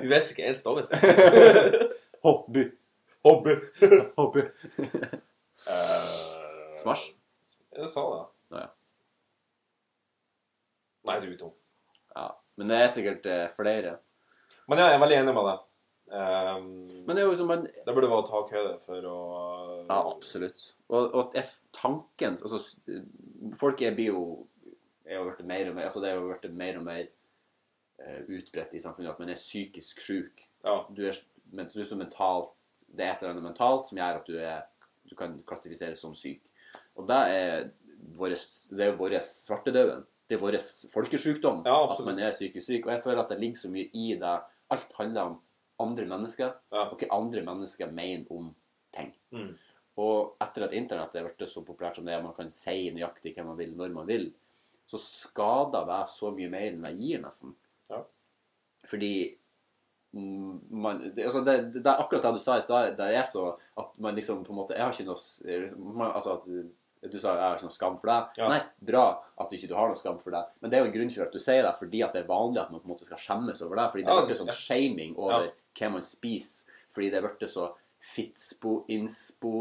[SPEAKER 2] Vi vet ikke én stavelse.
[SPEAKER 3] Hobby.
[SPEAKER 2] Hobby.
[SPEAKER 3] Hobby.
[SPEAKER 2] Uh,
[SPEAKER 3] Smash?
[SPEAKER 2] Jeg sa det.
[SPEAKER 3] Å, ja.
[SPEAKER 2] Nei, du tom.
[SPEAKER 3] Ja. Men det er sikkert uh, flere.
[SPEAKER 2] Men ja, jeg er veldig enig med deg. Um,
[SPEAKER 3] Men det er jo liksom man
[SPEAKER 2] det burde være takhøyde for å
[SPEAKER 3] Ja, absolutt. Og, og tanken altså, Folk er bio jo er jo blitt mer og mer, altså Det er jo blitt mer og mer uh, utbredt i samfunnet at man er psykisk syk.
[SPEAKER 2] Ja.
[SPEAKER 3] Du er, men, du er så mentalt, det er et eller annet mentalt som gjør at du, er, du kan klassifiseres som syk. Og det er våres, det er vår svartedauden. Det er vår folkesykdom
[SPEAKER 2] Ja,
[SPEAKER 3] at man er psykisk syk. Og jeg føler at det ligger så mye i det. Alt handler om andre mennesker,
[SPEAKER 2] Ja.
[SPEAKER 3] og hva andre mennesker mener om ting.
[SPEAKER 2] Mm.
[SPEAKER 3] Og etter at internett er blitt så populært som det er, man kan si nøyaktig hva man vil, når man vil, så skader det så mye mer enn det gir, nesten.
[SPEAKER 2] Ja.
[SPEAKER 3] Fordi man, det, altså det, det er akkurat det du sa i stad. Det er så at man liksom på en måte Jeg har ikke noe man, Altså at du, du sa jeg har ikke noe skam for deg.
[SPEAKER 2] Ja.
[SPEAKER 3] Nei, bra at du ikke du har noe skam for deg. Men det er jo en grunn til at du sier det, fordi at det er vanlig at man på en måte skal skjemmes over det. Fordi det
[SPEAKER 2] er
[SPEAKER 3] er blitt sånn shaming over
[SPEAKER 2] Ja.
[SPEAKER 3] hva man spiser. Fordi det er blitt så fitspo, inspo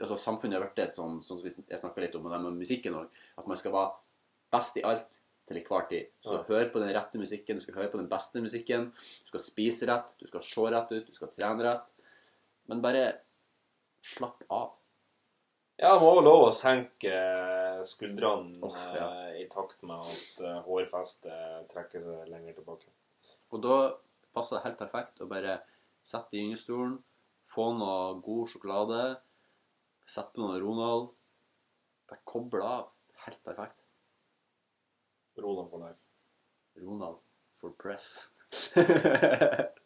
[SPEAKER 3] altså Samfunnet har blitt et sånn, sånn som vi jeg snakka litt om, det med musikken òg, at man skal være best i alt til enhver tid. Så
[SPEAKER 2] Ja.
[SPEAKER 3] hør på den rette musikken, du skal høre på den beste musikken. Du skal spise rett, du skal se rett ut, du skal trene rett. Men bare slapp av.
[SPEAKER 2] Ja, det må være lov å senke eh, skuldrene
[SPEAKER 3] oh, ja.
[SPEAKER 2] eh, i takt med at eh, hårfestet trekker seg lenger tilbake.
[SPEAKER 3] Og da passer det helt perfekt å bare sette i gyngestolen, få noe god sjokolade, sette på noe Ronald, bare koble av. Helt perfekt.
[SPEAKER 2] Roland for life.
[SPEAKER 3] Ronald for press.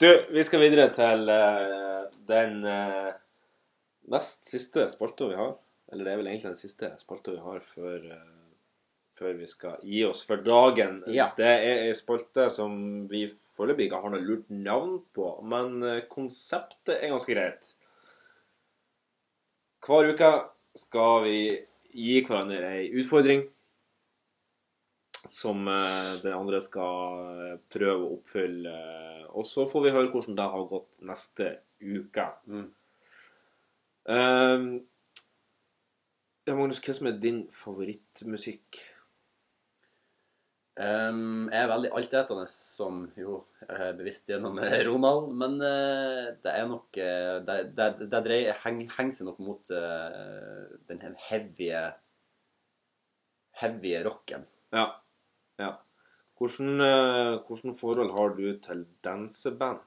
[SPEAKER 2] Du, vi skal videre til eh, den eh, nest siste spalta vi har. Eller det er vel egentlig den siste spalta vi har før, eh, før vi skal gi oss for dagen.
[SPEAKER 3] Ja.
[SPEAKER 2] Det er ei spalte som vi foreløpig ikke har noe lurt navn på, men eh, konseptet er ganske greit. Hver uke skal vi gi hverandre ei utfordring som eh, den andre skal eh, prøve å oppfylle. Og så får vi høre hvordan det har gått neste uke.
[SPEAKER 3] Mm.
[SPEAKER 2] Um, ja, Magnus, hva som er din favorittmusikk?
[SPEAKER 3] Um, jeg er veldig altetende, som jo er bevisst gjennom Ronald, men uh, det er nok uh, Det, det, det dreier, heng, henger seg nok mot uh, den heavy heavy rocken.
[SPEAKER 2] Ja. Hvordan, eh, hvordan forhold har du til danseband?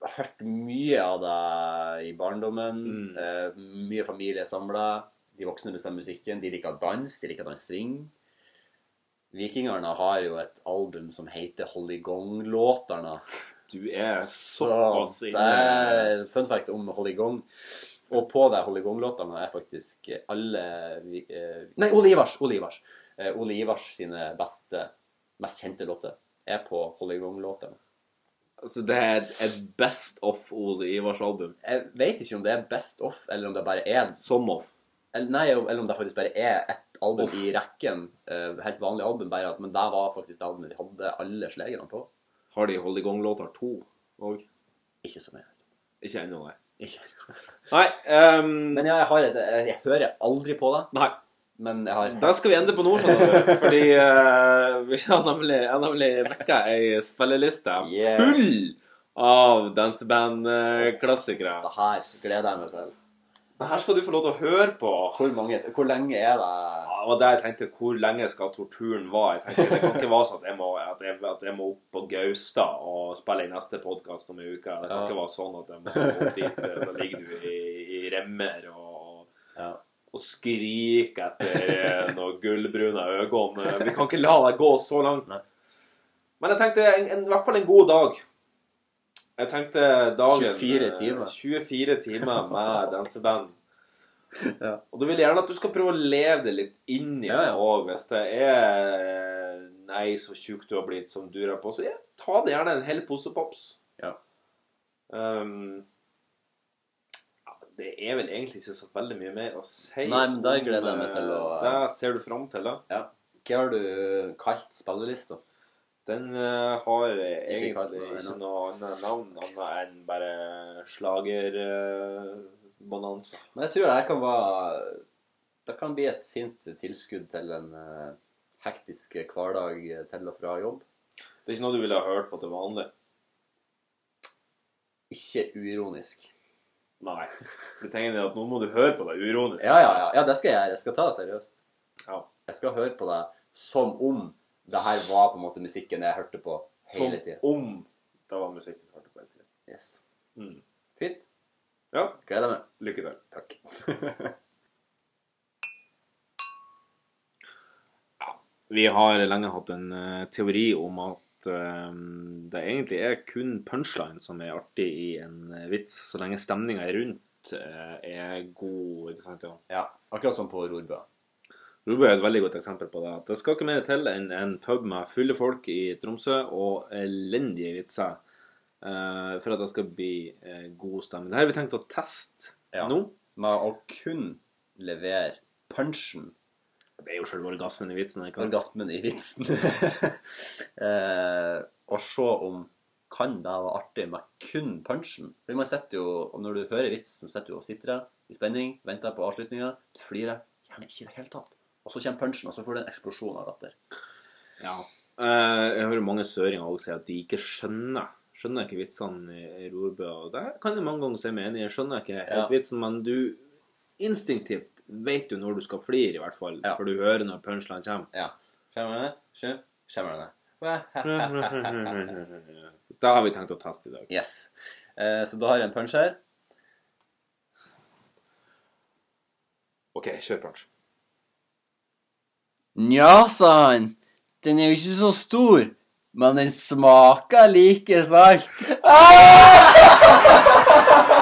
[SPEAKER 3] Jeg hørt mye av det i barndommen.
[SPEAKER 2] Mm.
[SPEAKER 3] Eh, mye familie samla. De voksne bestemmer musikken. De liker dans, de liker dansing. Vikingerne har jo et album som heter Hollygong-låterne.
[SPEAKER 2] Du er
[SPEAKER 3] Så
[SPEAKER 2] såpass
[SPEAKER 3] det
[SPEAKER 2] inne.
[SPEAKER 3] er fun fact om Hollygong. Og på de Hollygong-låtene er faktisk alle eh, Nei, Ole Ivars! Ole Ivars. Eh, Ole Ivars sine beste, mest kjente låter er på Hollygong-låtene.
[SPEAKER 2] Altså, det er et, best of Ole Ivars album.
[SPEAKER 3] Jeg vet ikke om det er best off, eller om det bare er
[SPEAKER 2] Som of.
[SPEAKER 3] eller, Nei, eller om det faktisk bare er ett album
[SPEAKER 2] Off.
[SPEAKER 3] i rekken. eh, helt vanlig album, bare at Men det var faktisk det albumet de hadde alle slagerne på.
[SPEAKER 2] Har de Hold i gang-låter to òg?
[SPEAKER 3] Ikke så mye.
[SPEAKER 2] Ikke ennå, nei.
[SPEAKER 3] Ikke.
[SPEAKER 2] Nei, ehm,
[SPEAKER 3] Men ja, jeg har et Jeg, jeg hører aldri på det,
[SPEAKER 2] nei.
[SPEAKER 3] Men jeg har
[SPEAKER 2] Da skal vi ende på nord, du. Fordi uh, vi har nemlig, har nemlig vekka ei spilleliste
[SPEAKER 3] Yes.
[SPEAKER 2] full av dansebandklassikere.
[SPEAKER 3] Det her gleder jeg meg til.
[SPEAKER 2] Det her skal du få lov til å høre på.
[SPEAKER 3] Hvor, mange, hvor lenge er det
[SPEAKER 2] Ja, det var det jeg tenkte. Hvor lenge skal torturen vare? Jeg tenkte, Det kan ikke være sånn at jeg må, at jeg, at jeg må opp på Gaustad og spille i neste podkast om ei uke. Det kan
[SPEAKER 3] Ja.
[SPEAKER 2] ikke være sånn at jeg må opp dit. Da ligger du i, i remmer og,
[SPEAKER 3] Ja.
[SPEAKER 2] Og skrike etter eh, noen gullbrune øyne. Vi kan ikke la deg gå så langt.
[SPEAKER 3] Nei.
[SPEAKER 2] Men jeg tenkte en, en, i hvert fall en god dag. Jeg tenkte dagen
[SPEAKER 3] 24
[SPEAKER 2] eh,
[SPEAKER 3] timer.
[SPEAKER 2] 24 timer med danseband.
[SPEAKER 3] Ja.
[SPEAKER 2] Og du vil gjerne at du skal prøve å leve det litt inn i
[SPEAKER 3] Ja,
[SPEAKER 2] det òg. Hvis det er Nei, så tjukk du har blitt som durer på, så ja, ta det gjerne en hel pose pops.
[SPEAKER 3] Ja.
[SPEAKER 2] Um, det er vel egentlig ikke så veldig mye mer å si.
[SPEAKER 3] Nei, men der gleder jeg meg til å-
[SPEAKER 2] eh, Det ser du fram til, da.
[SPEAKER 3] ja. Hva har du kalt spillelista?
[SPEAKER 2] Den uh, har egentlig
[SPEAKER 3] kalt
[SPEAKER 2] ikke noe annet navn annet enn bare slagerbonanza.
[SPEAKER 3] Men jeg tror det kan være Det kan bli et fint tilskudd til en uh, hektisk hverdag til og fra jobb.
[SPEAKER 2] det er ikke noe du ville ha hørt på til vanlig.
[SPEAKER 3] Ikke uironisk.
[SPEAKER 2] Nei. det tenker jeg at nå må du høre på deg uironisk.
[SPEAKER 3] Ja, ja, ja. ja, det skal jeg gjøre. Jeg skal ta det seriøst.
[SPEAKER 2] Ja.
[SPEAKER 3] Jeg skal høre på deg som om det her var på en måte musikken jeg hørte på hele
[SPEAKER 2] Som om det var musikken jeg hørte på hele tiden.
[SPEAKER 3] Yes.
[SPEAKER 2] Mm.
[SPEAKER 3] Fint.
[SPEAKER 2] Ja,
[SPEAKER 3] Gleder meg.
[SPEAKER 2] lykke til.
[SPEAKER 3] Takk.
[SPEAKER 2] Vi har lenge hatt en eh, teori om at eh, det egentlig er kun punchline som er artig i en eh, vits, så lenge stemninga rundt uh, er god. ikke sant? Ja.
[SPEAKER 3] Ja, akkurat som på Rorbø.
[SPEAKER 2] Rorbø er et veldig godt eksempel på det. Det skal ikke mer til enn en pub med fulle folk i Tromsø og elendige vitser uh, for at det skal bli uh, god stemning. Det her har vi tenkt å teste
[SPEAKER 3] Ja.
[SPEAKER 2] nå.
[SPEAKER 3] Med å kun levere punchen,
[SPEAKER 2] Det er jo selve orgasmen i vitsen. ikke sant?
[SPEAKER 3] orgasmen i vitsen, eh, og se om kan det være artig med kun punchen. Fordi man sitter jo, og Når du hører vitsen, så sitter du og sitrer i spenning, venter på avslutninga, du flirer gjerne ikke i det hele tatt. Og så kommer punchen, og så får du en eksplosjon av latter.
[SPEAKER 2] Ja. Eh, jeg hører mange søringer også si at de ikke skjønner skjønner ikke vitsene i, i Rorbø. Og det kan jeg mange ganger si meg enig i. Jeg skjønner ikke helt
[SPEAKER 3] Ja.
[SPEAKER 2] vitsen, men du instinktivt vet du når du skal flire, i hvert fall.
[SPEAKER 3] Ja.
[SPEAKER 2] For du hører når punchline kommer.
[SPEAKER 3] Ja. Skjønner du det?
[SPEAKER 2] Det har vi tenkt å teste i dag.
[SPEAKER 3] Yes. Eh, så da har jeg en punch her.
[SPEAKER 2] OK, kjør punch.
[SPEAKER 3] Nja, sa han. Den er jo ikke så stor, men den smaker like salt.